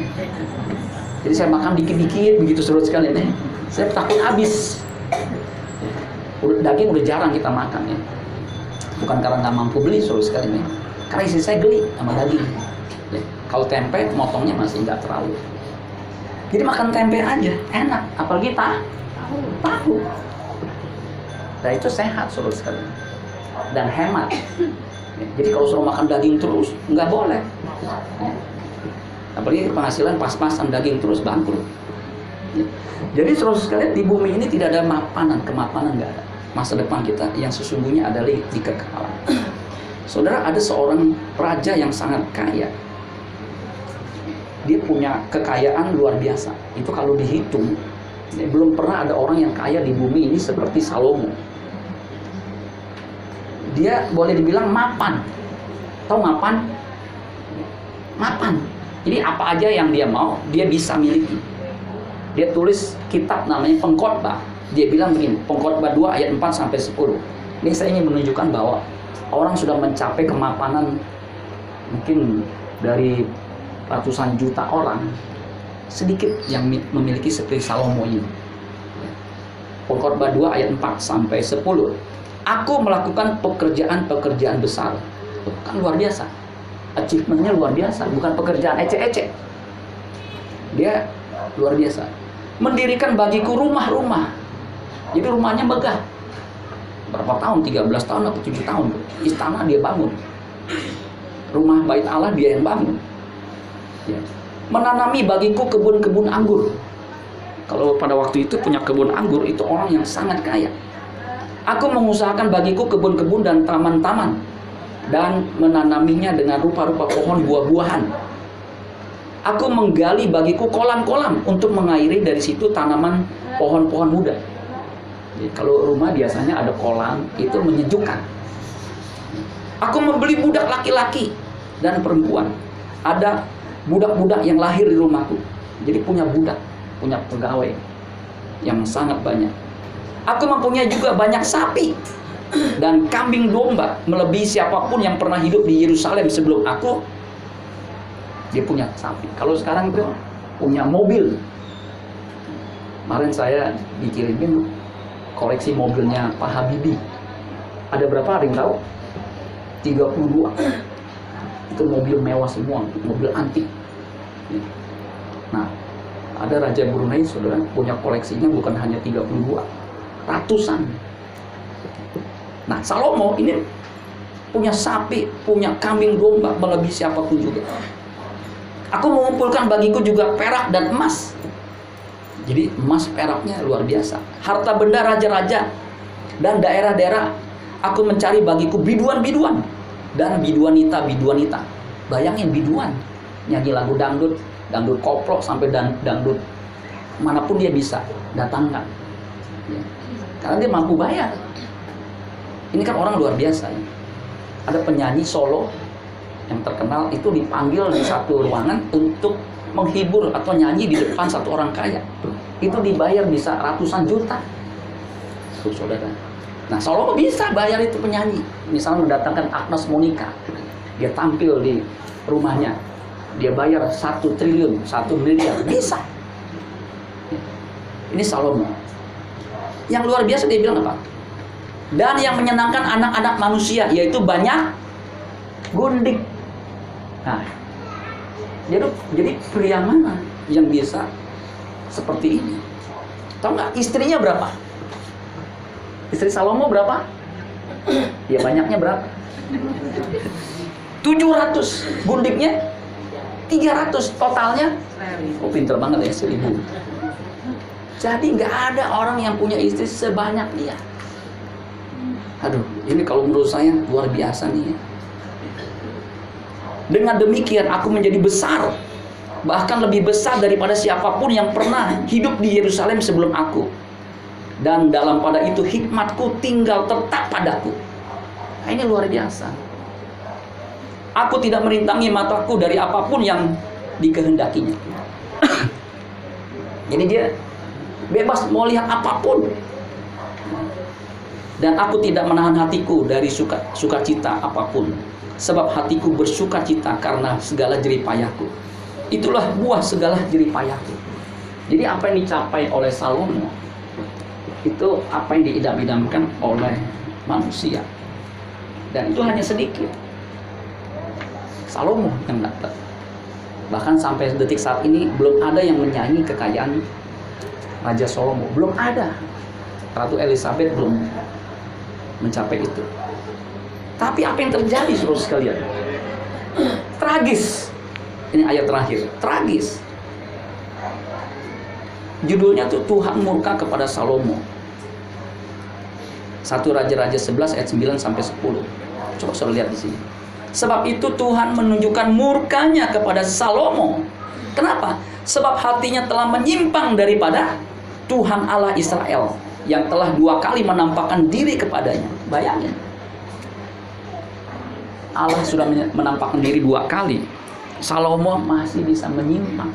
Jadi saya makan dikit-dikit begitu seru sekali nih saya takut habis. Udah, daging udah jarang kita makan ya. Bukan karena nggak mampu beli seru sekali nih istri saya geli sama daging kalau tempe motongnya masih nggak terlalu jadi makan tempe aja enak apalagi tahu tahu nah itu sehat seru sekali dan hemat jadi kalau suruh makan daging terus, nggak boleh. Apalagi penghasilan pas-pasan daging terus bangkrut. Jadi terus sekalian di bumi ini tidak ada mapanan, kemapanan nggak ada. Masa depan kita yang sesungguhnya adalah di kekekalan. Saudara ada seorang raja yang sangat kaya. Dia punya kekayaan luar biasa. Itu kalau dihitung, belum pernah ada orang yang kaya di bumi ini seperti Salomo dia boleh dibilang mapan. Tahu mapan? Mapan. Jadi apa aja yang dia mau, dia bisa miliki. Dia tulis kitab namanya Pengkhotbah. Dia bilang begini, Pengkhotbah 2 ayat 4 sampai 10. Ini saya ingin menunjukkan bahwa orang sudah mencapai kemapanan mungkin dari ratusan juta orang sedikit yang memiliki seperti Salomo ini. Pengkhotbah 2 ayat 4 sampai 10 Aku melakukan pekerjaan-pekerjaan besar. Kan luar biasa. Achievementnya luar biasa, bukan pekerjaan ecek-ecek. Dia luar biasa. Mendirikan bagiku rumah-rumah. Jadi rumahnya megah. Berapa tahun? 13 tahun atau 7 tahun. Istana dia bangun. Rumah bait Allah dia yang bangun. Ya. Menanami bagiku kebun-kebun anggur. Kalau pada waktu itu punya kebun anggur itu orang yang sangat kaya Aku mengusahakan bagiku kebun-kebun dan taman-taman dan menanaminya dengan rupa-rupa pohon buah-buahan. Aku menggali bagiku kolam-kolam untuk mengairi dari situ tanaman pohon-pohon muda. Kalau rumah biasanya ada kolam, itu menyejukkan. Aku membeli budak laki-laki dan perempuan. Ada budak-budak yang lahir di rumahku. Jadi punya budak, punya pegawai yang sangat banyak Aku mempunyai juga banyak sapi dan kambing domba melebihi siapa pun yang pernah hidup di Yerusalem sebelum aku. Dia punya sapi. Kalau sekarang itu punya mobil. Kemarin saya dikirimin koleksi mobilnya Pak Habibie. Ada berapa hari tahu? 32. Itu mobil mewah semua, mobil antik. Nah, ada Raja Brunei saudara punya koleksinya bukan hanya 32 ratusan. Nah, Salomo ini punya sapi, punya kambing domba melebihi siapa pun juga. Aku mengumpulkan bagiku juga perak dan emas. Jadi emas peraknya luar biasa. Harta benda raja-raja dan daerah-daerah. Aku mencari bagiku biduan-biduan dan biduanita-biduanita. Bayangin biduan nyanyi lagu dangdut, dangdut koplo sampai dangdut mana pun dia bisa datangkan. Ya. Karena dia mampu bayar. Ini kan orang luar biasa. Ya. Ada penyanyi solo yang terkenal itu dipanggil di satu ruangan untuk menghibur atau nyanyi di depan satu orang kaya. Itu dibayar bisa ratusan juta. Tuh, saudara. Nah, Salomo bisa bayar itu penyanyi. Misalnya mendatangkan Agnes Monica. Dia tampil di rumahnya. Dia bayar satu triliun, satu miliar. Bisa. Ini Salomo. Yang luar biasa dia bilang apa? Dan yang menyenangkan anak-anak manusia, yaitu banyak gundik. Nah, jadi, jadi pria mana yang bisa seperti ini? Tahu nggak istrinya berapa? Istri Salomo berapa? Ya banyaknya berapa? 700 gundiknya 300 totalnya oh pinter banget ya 1000 jadi nggak ada orang yang punya istri sebanyak dia aduh ini kalau menurut saya luar biasa nih ya dengan demikian aku menjadi besar bahkan lebih besar daripada siapa pun yang pernah hidup di Yerusalem sebelum aku dan dalam pada itu hikmatku tinggal tetap padaku. Nah, ini luar biasa. Aku tidak merintangi mataku dari apa pun yang dikehendakinya. Jadi dia bebas mau lihat apa pun. Dan aku tidak menahan hatiku dari suka sukacita apa pun. Sebab hatiku bersuka cita karena segala jeripayahku. Itulah buah segala jeripayahku. Jadi apa yang dicapai oleh Salomo itu apa yang diidam-idamkan oleh manusia. Dan itu hanya sedikit. Salomo yang dapat. Bahkan sampai detik saat ini belum ada yang menyanyi kekayaan Raja Salomo. Belum ada. Ratu Elizabeth belum mencapai itu tapi apa yang terjadi saudara sekalian tragis ini ayat terakhir tragis judulnya tuh Tuhan murka kepada Salomo 1 Raja-Raja 11 ayat 9 sampai 10. Coba saudara lihat di sini. Sebab itu Tuhan menunjukkan murkanya kepada Salomo. Kenapa? Sebab hatinya telah menyimpang daripada Tuhan Allah Israel yang telah dua kali menampakkan diri kepadanya. Bayangin. Allah sudah menampakkan diri dua kali. Salomo masih bisa menyimpang.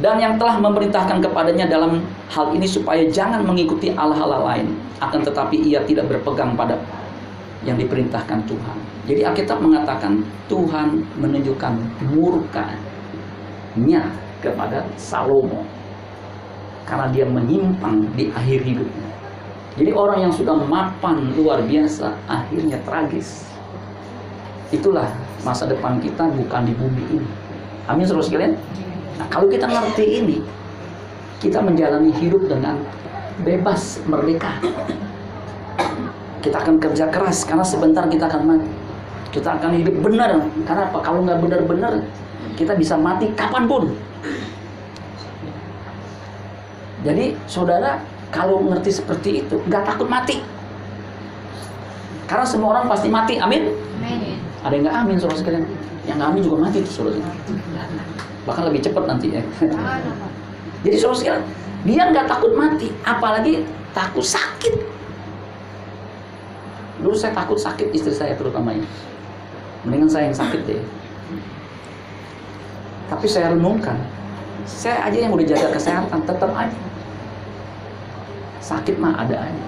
dan yang telah memerintahkan kepadanya dalam hal ini supaya jangan mengikuti Allah-Allah lain akan tetapi ia tidak berpegang pada yang diperintahkan Tuhan. Jadi Alkitab mengatakan Tuhan menunjukkan murkanya kepada Salomo karena dia menyimpang di akhir hidupnya. Jadi orang yang sudah mapan luar biasa akhirnya tragis. Itulah masa depan kita bukan di bumi ini. Amin saudara sekalian. Nah, kalau kita ngerti ini, kita menjalani hidup dengan bebas, merdeka. Kita akan kerja keras karena sebentar kita akan mati. Kita akan hidup benar. Karena apa? Kalau nggak benar-benar, kita bisa mati kapan pun. Jadi, saudara, kalau ngerti seperti itu, nggak takut mati. Karena semua orang pasti mati. Amin. Amin. Ada yang nggak amin, saudara sekalian. Yang nggak amin juga mati tuh, saudara bahkan lebih cepat nanti ya. Jadi sosial dia nggak takut mati, apalagi takut sakit. Dulu saya takut sakit istri saya terutamanya. Mendingan saya yang sakit deh. Tapi saya renungkan, saya aja yang udah jaga kesehatan tetap aja. Sakit mah ada aja.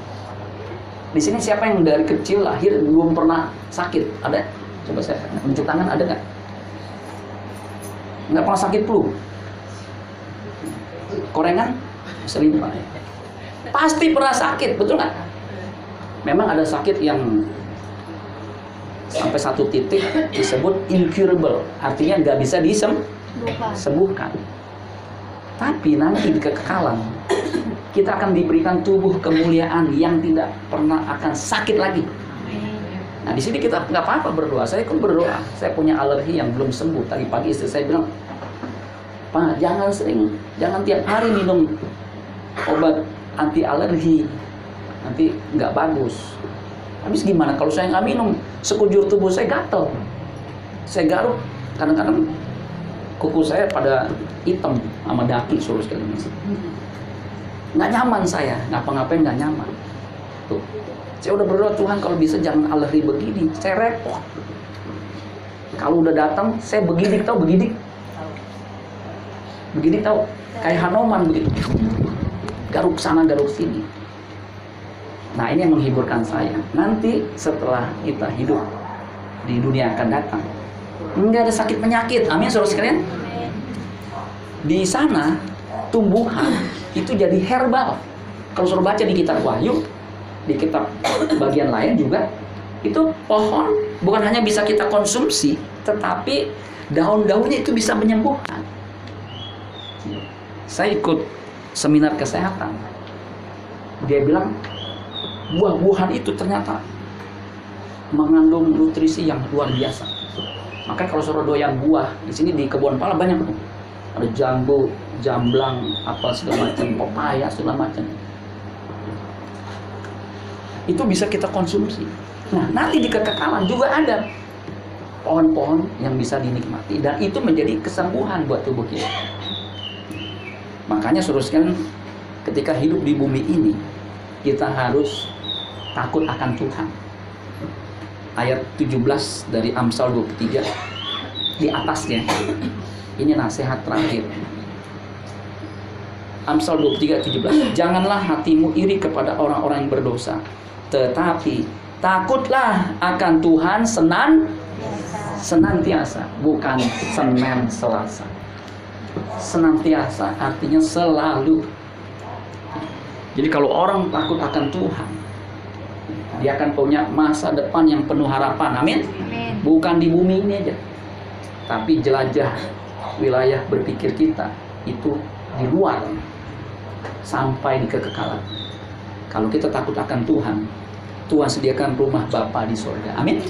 Di sini siapa yang dari kecil lahir belum pernah sakit? Ada? Coba saya menunjuk tangan ada nggak? nggak pernah sakit flu korengan sering pasti pernah sakit betul nggak memang ada sakit yang sampai satu titik disebut incurable artinya nggak bisa disembuhkan tapi nanti di kekekalan kita akan diberikan tubuh kemuliaan yang tidak pernah akan sakit lagi Nah di sini kita nggak apa-apa berdoa. Saya kan berdoa. Saya punya alergi yang belum sembuh. Tadi pagi istri saya bilang, Pak jangan sering, jangan tiap hari minum obat anti alergi. Nanti nggak bagus. Habis gimana kalau saya nggak minum? Sekujur tubuh saya gatel. Saya garuk. Kadang-kadang kuku saya pada hitam sama daki suruh sekali Nggak nyaman saya, ngapa-ngapain nggak nyaman. Tuh, saya udah berdoa Tuhan kalau bisa jangan alergi begini. Saya repot. Kalau udah datang, saya begini tahu begini. Begini tahu kayak Hanoman begitu. garuk sana garuk sini. Nah ini yang menghiburkan saya. Nanti setelah kita hidup di dunia akan datang, nggak ada sakit penyakit. Amin, saudara sekalian. Di sana tumbuhan itu jadi herbal. Kalau suruh baca di kitab Wahyu, di kitab bagian lain juga itu pohon bukan hanya bisa kita konsumsi, tetapi daun-daunnya itu bisa menyembuhkan. Saya ikut seminar kesehatan. Dia bilang buah-buahan itu ternyata mengandung nutrisi yang luar biasa. Makanya kalau suruh doyan buah di sini di kebun pala banyak. Ada jambu, jamblang, apa segala macam, pepaya segala macam. Itu bisa kita konsumsi. Nah, nanti di kekekalan juga ada pohon-pohon yang bisa dinikmati dan itu menjadi kesembuhan buat tubuh kita. Makanya suruskan ketika hidup di bumi ini kita harus takut akan Tuhan. Ayat 17 dari Amsal 23 di atasnya. Ini nasihat terakhir. Amsal 23 17. Janganlah hatimu iri kepada orang-orang yang berdosa, tetapi takutlah akan Tuhan senan senantiasa, bukan Senin Selasa. Senantiasa artinya selalu. Jadi kalau orang takut akan Tuhan, dia akan punya masa depan yang penuh harapan. Amin. Bukan di bumi ini aja. Tapi jelajah wilayah berpikir kita itu di luar sampai di kekekalan. Kalau kita takut akan Tuhan, Tuhan sediakan rumah Bapa di surga. Amin.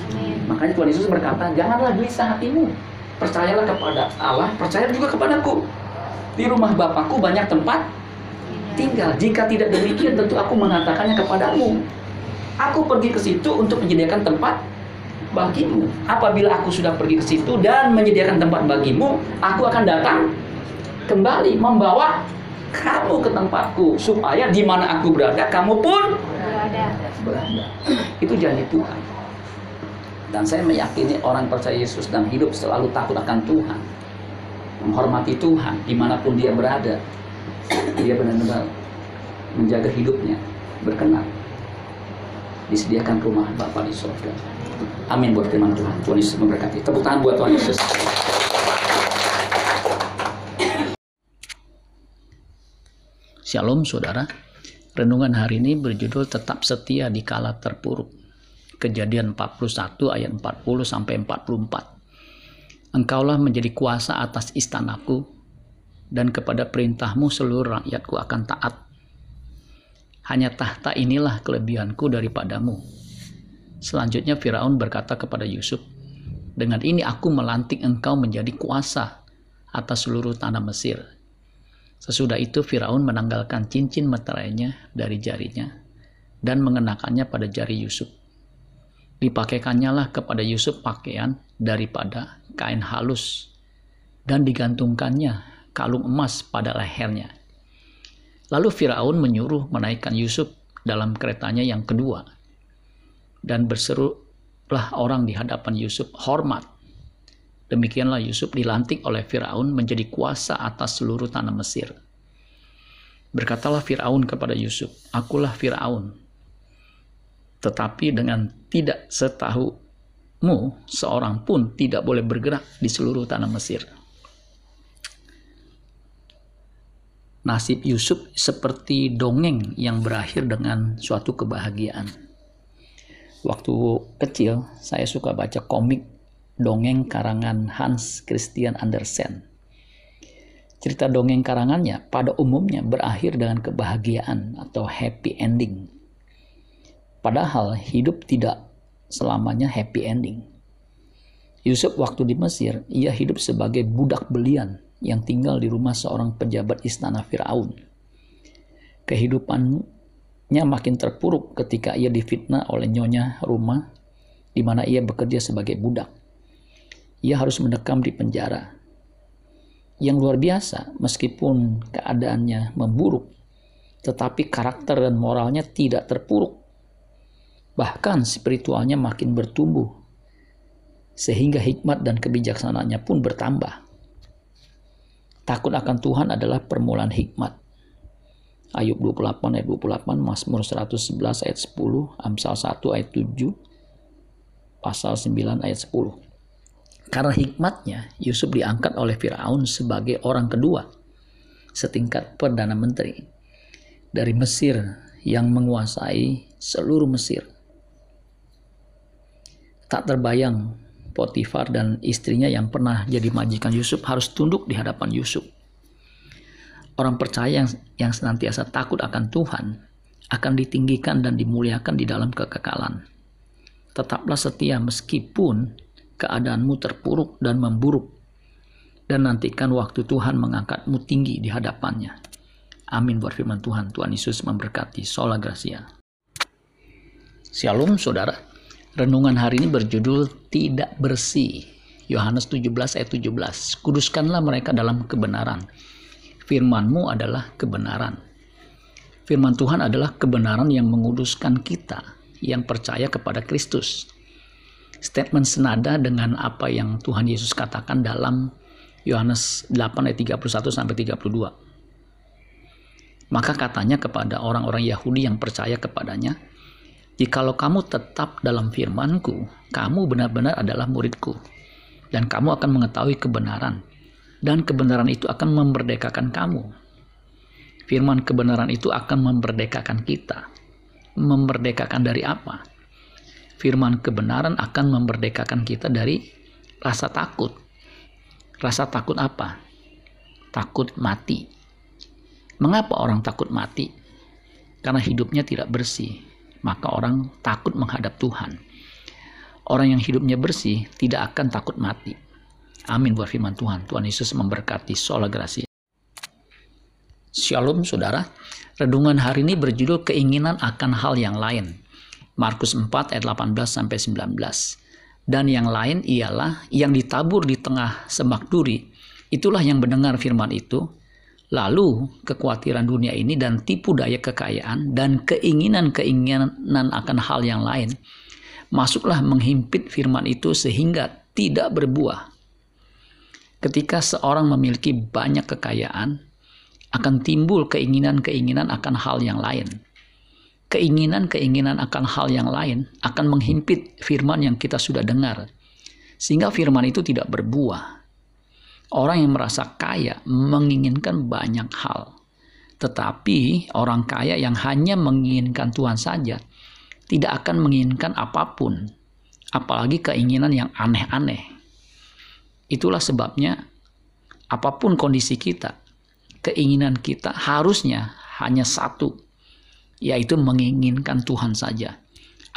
Makanya Tuhan Yesus berkata, janganlah gelisah hatimu. Percayalah kepada Allah, percaya juga kepadaku. Di rumah Bapakku banyak tempat tinggal. Jika tidak demikian, tentu aku mengatakannya kepadamu. Aku pergi ke situ untuk menyediakan tempat bagimu. Apabila aku sudah pergi ke situ dan menyediakan tempat bagimu, aku akan datang kembali membawa kamu ke tempatku supaya di mana aku berada kamu pun berada. berada. Itu janji Tuhan. Dan saya meyakini orang percaya Yesus dan hidup selalu takut akan Tuhan. Menghormati Tuhan di mana pun dia berada. Dia benar-benar menjaga hidupnya. Berkenan. Disediakan rumah Bapa di surga. Amin buat firman Tuhan. Tuhan Yesus memberkati. Tepuk tangan buat Tuhan Yesus. Shalom saudara. Renungan hari ini berjudul tetap setia di kala terpuruk. Kejadian 41 ayat 40 sampai 44. Engkaulah menjadi kuasa atas istanaku dan kepada perintahmu seluruh rakyatku akan taat. Hanya tahta inilah kelebihanku daripadamu. Selanjutnya Firaun berkata kepada Yusuf, "Dengan ini aku melantik engkau menjadi kuasa atas seluruh tanah Mesir." Sesudah itu Firaun menanggalkan cincin meterainya dari jarinya dan mengenakannya pada jari Yusuf. Dipakaikannya lah kepada Yusuf pakaian daripada kain halus dan digantungkannya kalung emas pada lehernya. Lalu Firaun menyuruh menaikkan Yusuf dalam keretanya yang kedua dan berserulah orang di hadapan Yusuf hormat Demikianlah Yusuf dilantik oleh Firaun menjadi kuasa atas seluruh tanah Mesir. Berkatalah Firaun kepada Yusuf, "Akulah Firaun." Tetapi dengan tidak setahumu, seorang pun tidak boleh bergerak di seluruh tanah Mesir. Nasib Yusuf seperti dongeng yang berakhir dengan suatu kebahagiaan. Waktu kecil, saya suka baca komik dongeng karangan Hans Christian Andersen. Cerita dongeng karangannya pada umumnya berakhir dengan kebahagiaan atau happy ending. Padahal hidup tidak selamanya happy ending. Yusuf waktu di Mesir, ia hidup sebagai budak belian yang tinggal di rumah seorang pejabat istana Firaun. Kehidupannya makin terpuruk ketika ia difitnah oleh nyonya rumah di mana ia bekerja sebagai budak ia harus mendekam di penjara. Yang luar biasa, meskipun keadaannya memburuk, tetapi karakter dan moralnya tidak terpuruk. Bahkan spiritualnya makin bertumbuh, sehingga hikmat dan kebijaksanaannya pun bertambah. Takut akan Tuhan adalah permulaan hikmat. Ayub 28 ayat 28, Mazmur 111 ayat 10, Amsal 1 ayat 7, pasal 9 ayat 10. Karena hikmatnya, Yusuf diangkat oleh Firaun sebagai orang kedua setingkat Perdana Menteri dari Mesir yang menguasai seluruh Mesir. Tak terbayang Potifar dan istrinya yang pernah jadi majikan Yusuf harus tunduk di hadapan Yusuf Orang percaya yang, yang senantiasa takut akan Tuhan akan ditinggikan dan dimuliakan di dalam kekekalan. Tetaplah setia meskipun keadaanmu terpuruk dan memburuk. Dan nantikan waktu Tuhan mengangkatmu tinggi di hadapannya. Amin buat firman Tuhan. Tuhan Yesus memberkati. Sola Gracia. Shalom saudara. Renungan hari ini berjudul Tidak Bersih. Yohanes 17 ayat 17. Kuduskanlah mereka dalam kebenaran firmanmu adalah kebenaran. Firman Tuhan adalah kebenaran yang menguduskan kita yang percaya kepada Kristus. Statement senada dengan apa yang Tuhan Yesus katakan dalam Yohanes 8 ayat 31 sampai 32. Maka katanya kepada orang-orang Yahudi yang percaya kepadanya, Jikalau kamu tetap dalam firmanku, kamu benar-benar adalah muridku, dan kamu akan mengetahui kebenaran, dan kebenaran itu akan memerdekakan kamu. Firman kebenaran itu akan memerdekakan kita. Memerdekakan dari apa? Firman kebenaran akan memerdekakan kita dari rasa takut. Rasa takut apa? Takut mati. Mengapa orang takut mati? Karena hidupnya tidak bersih, maka orang takut menghadap Tuhan. Orang yang hidupnya bersih tidak akan takut mati Amin buat firman Tuhan. Tuhan Yesus memberkati sola gracia. Shalom saudara. Redungan hari ini berjudul keinginan akan hal yang lain. Markus 4 ayat 18 sampai 19. Dan yang lain ialah yang ditabur di tengah semak duri. Itulah yang mendengar firman itu. Lalu kekhawatiran dunia ini dan tipu daya kekayaan dan keinginan-keinginan akan hal yang lain masuklah menghimpit firman itu sehingga tidak berbuah Ketika seorang memiliki banyak kekayaan, akan timbul keinginan-keinginan akan hal yang lain. Keinginan-keinginan akan hal yang lain akan menghimpit firman yang kita sudah dengar, sehingga firman itu tidak berbuah. Orang yang merasa kaya menginginkan banyak hal, tetapi orang kaya yang hanya menginginkan Tuhan saja tidak akan menginginkan apa pun, apalagi keinginan yang aneh-aneh. Itulah sebabnya apa pun kondisi kita, keinginan kita harusnya hanya satu, yaitu menginginkan Tuhan saja.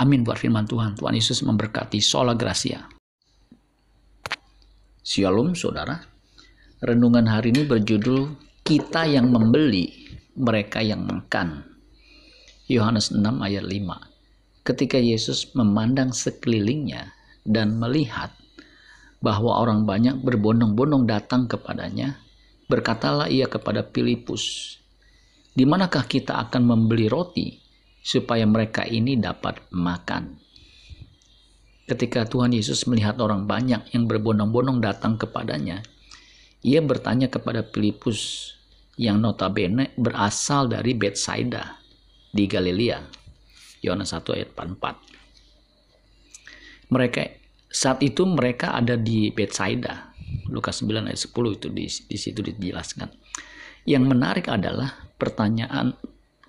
Amin buat firman Tuhan. Tuhan Yesus memberkati. Sola Gracia. Shalom saudara. Renungan hari ini berjudul Kita yang membeli, mereka yang makan. Yohanes 6 ayat 5. Ketika Yesus memandang sekelilingnya dan melihat bahwa orang banyak berbondong-bondong datang kepadanya, berkatalah ia kepada Filipus, "Di manakah kita akan membeli roti supaya mereka ini dapat makan?" Ketika Tuhan Yesus melihat orang banyak yang berbondong-bondong datang kepadanya, ia bertanya kepada Filipus yang notabene berasal dari Bethsaida di Galilea. Yohanes 1 ayat 44. Mereka saat itu mereka ada di Bethsaida. Lukas 9 ayat 10 itu di, di situ dijelaskan. Yang menarik adalah pertanyaan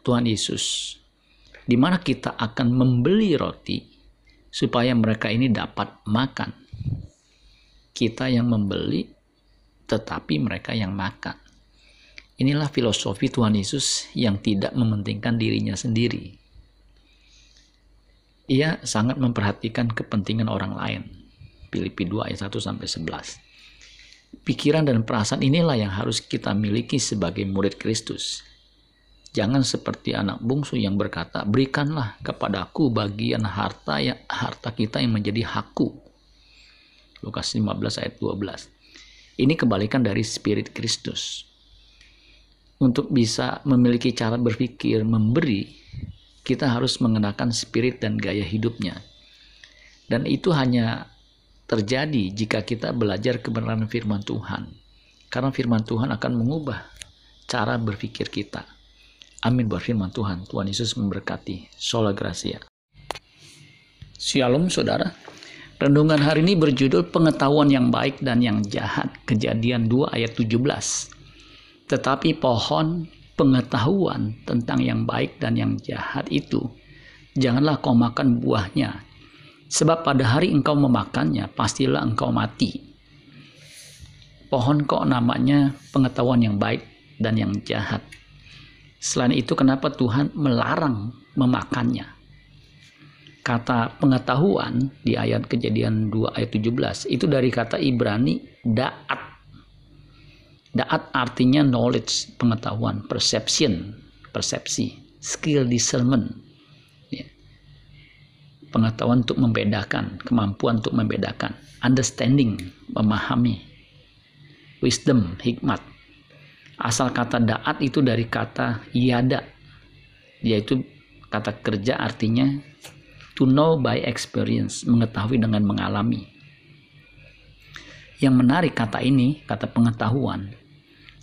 Tuhan Yesus. Di mana kita akan membeli roti supaya mereka ini dapat makan. Kita yang membeli tetapi mereka yang makan. Inilah filosofi Tuhan Yesus yang tidak mementingkan dirinya sendiri. Ia sangat memperhatikan kepentingan orang lain. Filipi 2 ayat 1 sampai 11. Pikiran dan perasaan inilah yang harus kita miliki sebagai murid Kristus. Jangan seperti anak bungsu yang berkata, "Berikanlah kepadaku bagian harta ya, harta kita yang menjadi hakku." Lukas 15 ayat 12. Ini kebalikan dari spirit Kristus. Untuk bisa memiliki cara berpikir memberi, kita harus mengenakan spirit dan gaya hidupnya. Dan itu hanya terjadi jika kita belajar kebenaran firman Tuhan. Karena firman Tuhan akan mengubah cara berpikir kita. Amin buat firman Tuhan. Tuhan Yesus memberkati. Sola Gracia. Shalom saudara. Renungan hari ini berjudul pengetahuan yang baik dan yang jahat. Kejadian 2 ayat 17. Tetapi pohon pengetahuan tentang yang baik dan yang jahat itu, janganlah kau makan buahnya. Sebab pada hari engkau memakannya, pastilah engkau mati. Pohon kok namanya pengetahuan yang baik dan yang jahat. Selain itu kenapa Tuhan melarang memakannya? Kata pengetahuan di ayat kejadian 2 ayat 17 itu dari kata Ibrani da'at. Da'at artinya knowledge, pengetahuan, perception, persepsi, skill discernment. Ya. Pengetahuan untuk membedakan, kemampuan untuk membedakan, understanding, memahami, wisdom, hikmat. Asal kata da'at itu dari kata yada, yaitu kata kerja artinya To know by experience, mengetahui dengan mengalami. Yang menarik kata ini, kata pengetahuan,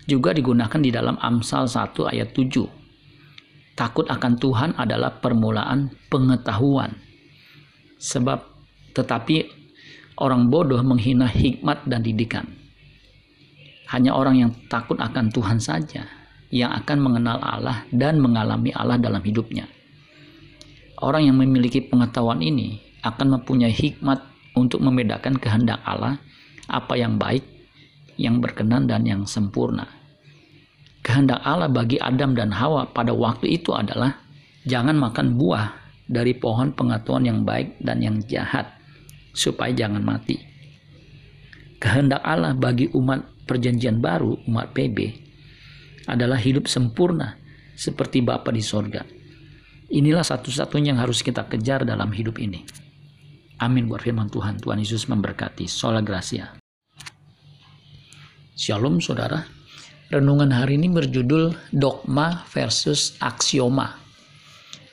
juga digunakan di dalam Amsal 1 ayat 7. Takut akan Tuhan adalah permulaan pengetahuan. Sebab tetapi orang bodoh menghina hikmat dan didikan. Hanya orang yang takut akan Tuhan saja yang akan mengenal Allah dan mengalami Allah dalam hidupnya. Orang yang memiliki pengetahuan ini akan mempunyai hikmat untuk membedakan kehendak Allah, apa yang baik, yang berkenan, dan yang sempurna. Kehendak Allah bagi Adam dan Hawa pada waktu itu adalah jangan makan buah dari pohon pengetahuan yang baik dan yang jahat, supaya jangan mati. Kehendak Allah bagi umat perjanjian baru, umat PB, adalah hidup sempurna seperti Bapa di sorga. Inilah satu-satunya yang harus kita kejar dalam hidup ini. Amin buat firman Tuhan. Tuhan Yesus memberkati. Sola Gracia. Shalom saudara. Renungan hari ini berjudul Dogma versus Aksioma.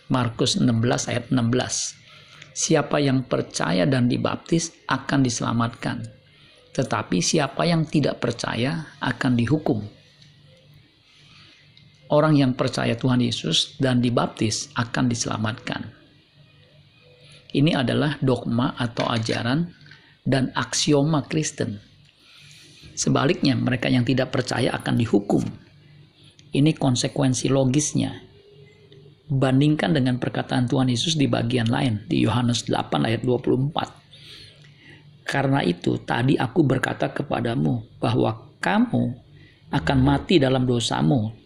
Markus 16 ayat 16. Siapa yang percaya dan dibaptis akan diselamatkan. Tetapi siapa yang tidak percaya akan dihukum orang yang percaya Tuhan Yesus dan dibaptis akan diselamatkan. Ini adalah dogma atau ajaran dan aksioma Kristen. Sebaliknya, mereka yang tidak percaya akan dihukum. Ini konsekuensi logisnya. Bandingkan dengan perkataan Tuhan Yesus di bagian lain, di Yohanes 8 ayat 24. Karena itu, tadi aku berkata kepadamu bahwa kamu akan mati dalam dosamu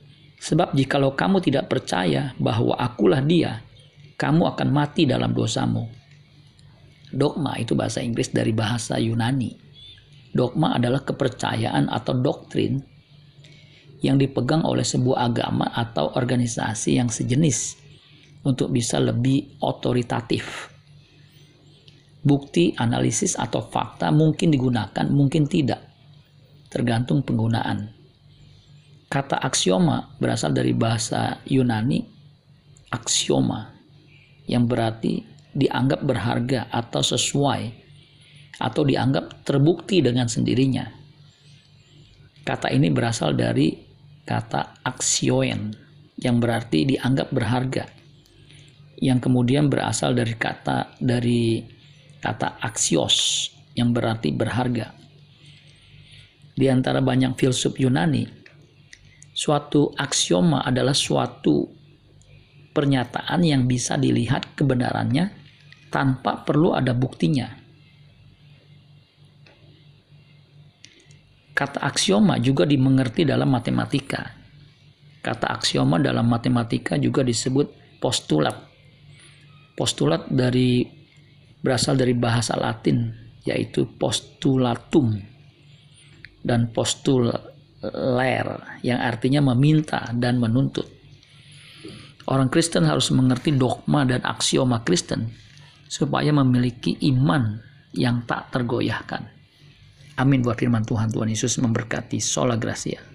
Sebab jikalau kamu tidak percaya bahwa akulah dia, kamu akan mati dalam dosamu. Dogma itu bahasa Inggris dari bahasa Yunani. Dogma adalah kepercayaan atau doktrin yang dipegang oleh sebuah agama atau organisasi yang sejenis untuk bisa lebih otoritatif. Bukti, analisis, atau fakta mungkin digunakan, mungkin tidak, tergantung penggunaan. Kata aksioma berasal dari bahasa Yunani aksioma yang berarti dianggap berharga atau sesuai atau dianggap terbukti dengan sendirinya. Kata ini berasal dari kata aksioen yang berarti dianggap berharga yang kemudian berasal dari kata dari kata aksios yang berarti berharga. Di antara banyak filsuf Yunani, Suatu aksioma adalah suatu pernyataan yang bisa dilihat kebenarannya tanpa perlu ada buktinya. Kata aksioma juga dimengerti dalam matematika. Kata aksioma dalam matematika juga disebut postulat. Postulat dari berasal dari bahasa Latin yaitu postulatum dan postul ler yang artinya meminta dan menuntut. Orang Kristen harus mengerti dogma dan aksioma Kristen supaya memiliki iman yang tak tergoyahkan. Amin buat firman Tuhan. Tuhan Yesus memberkati. Sola Gracia.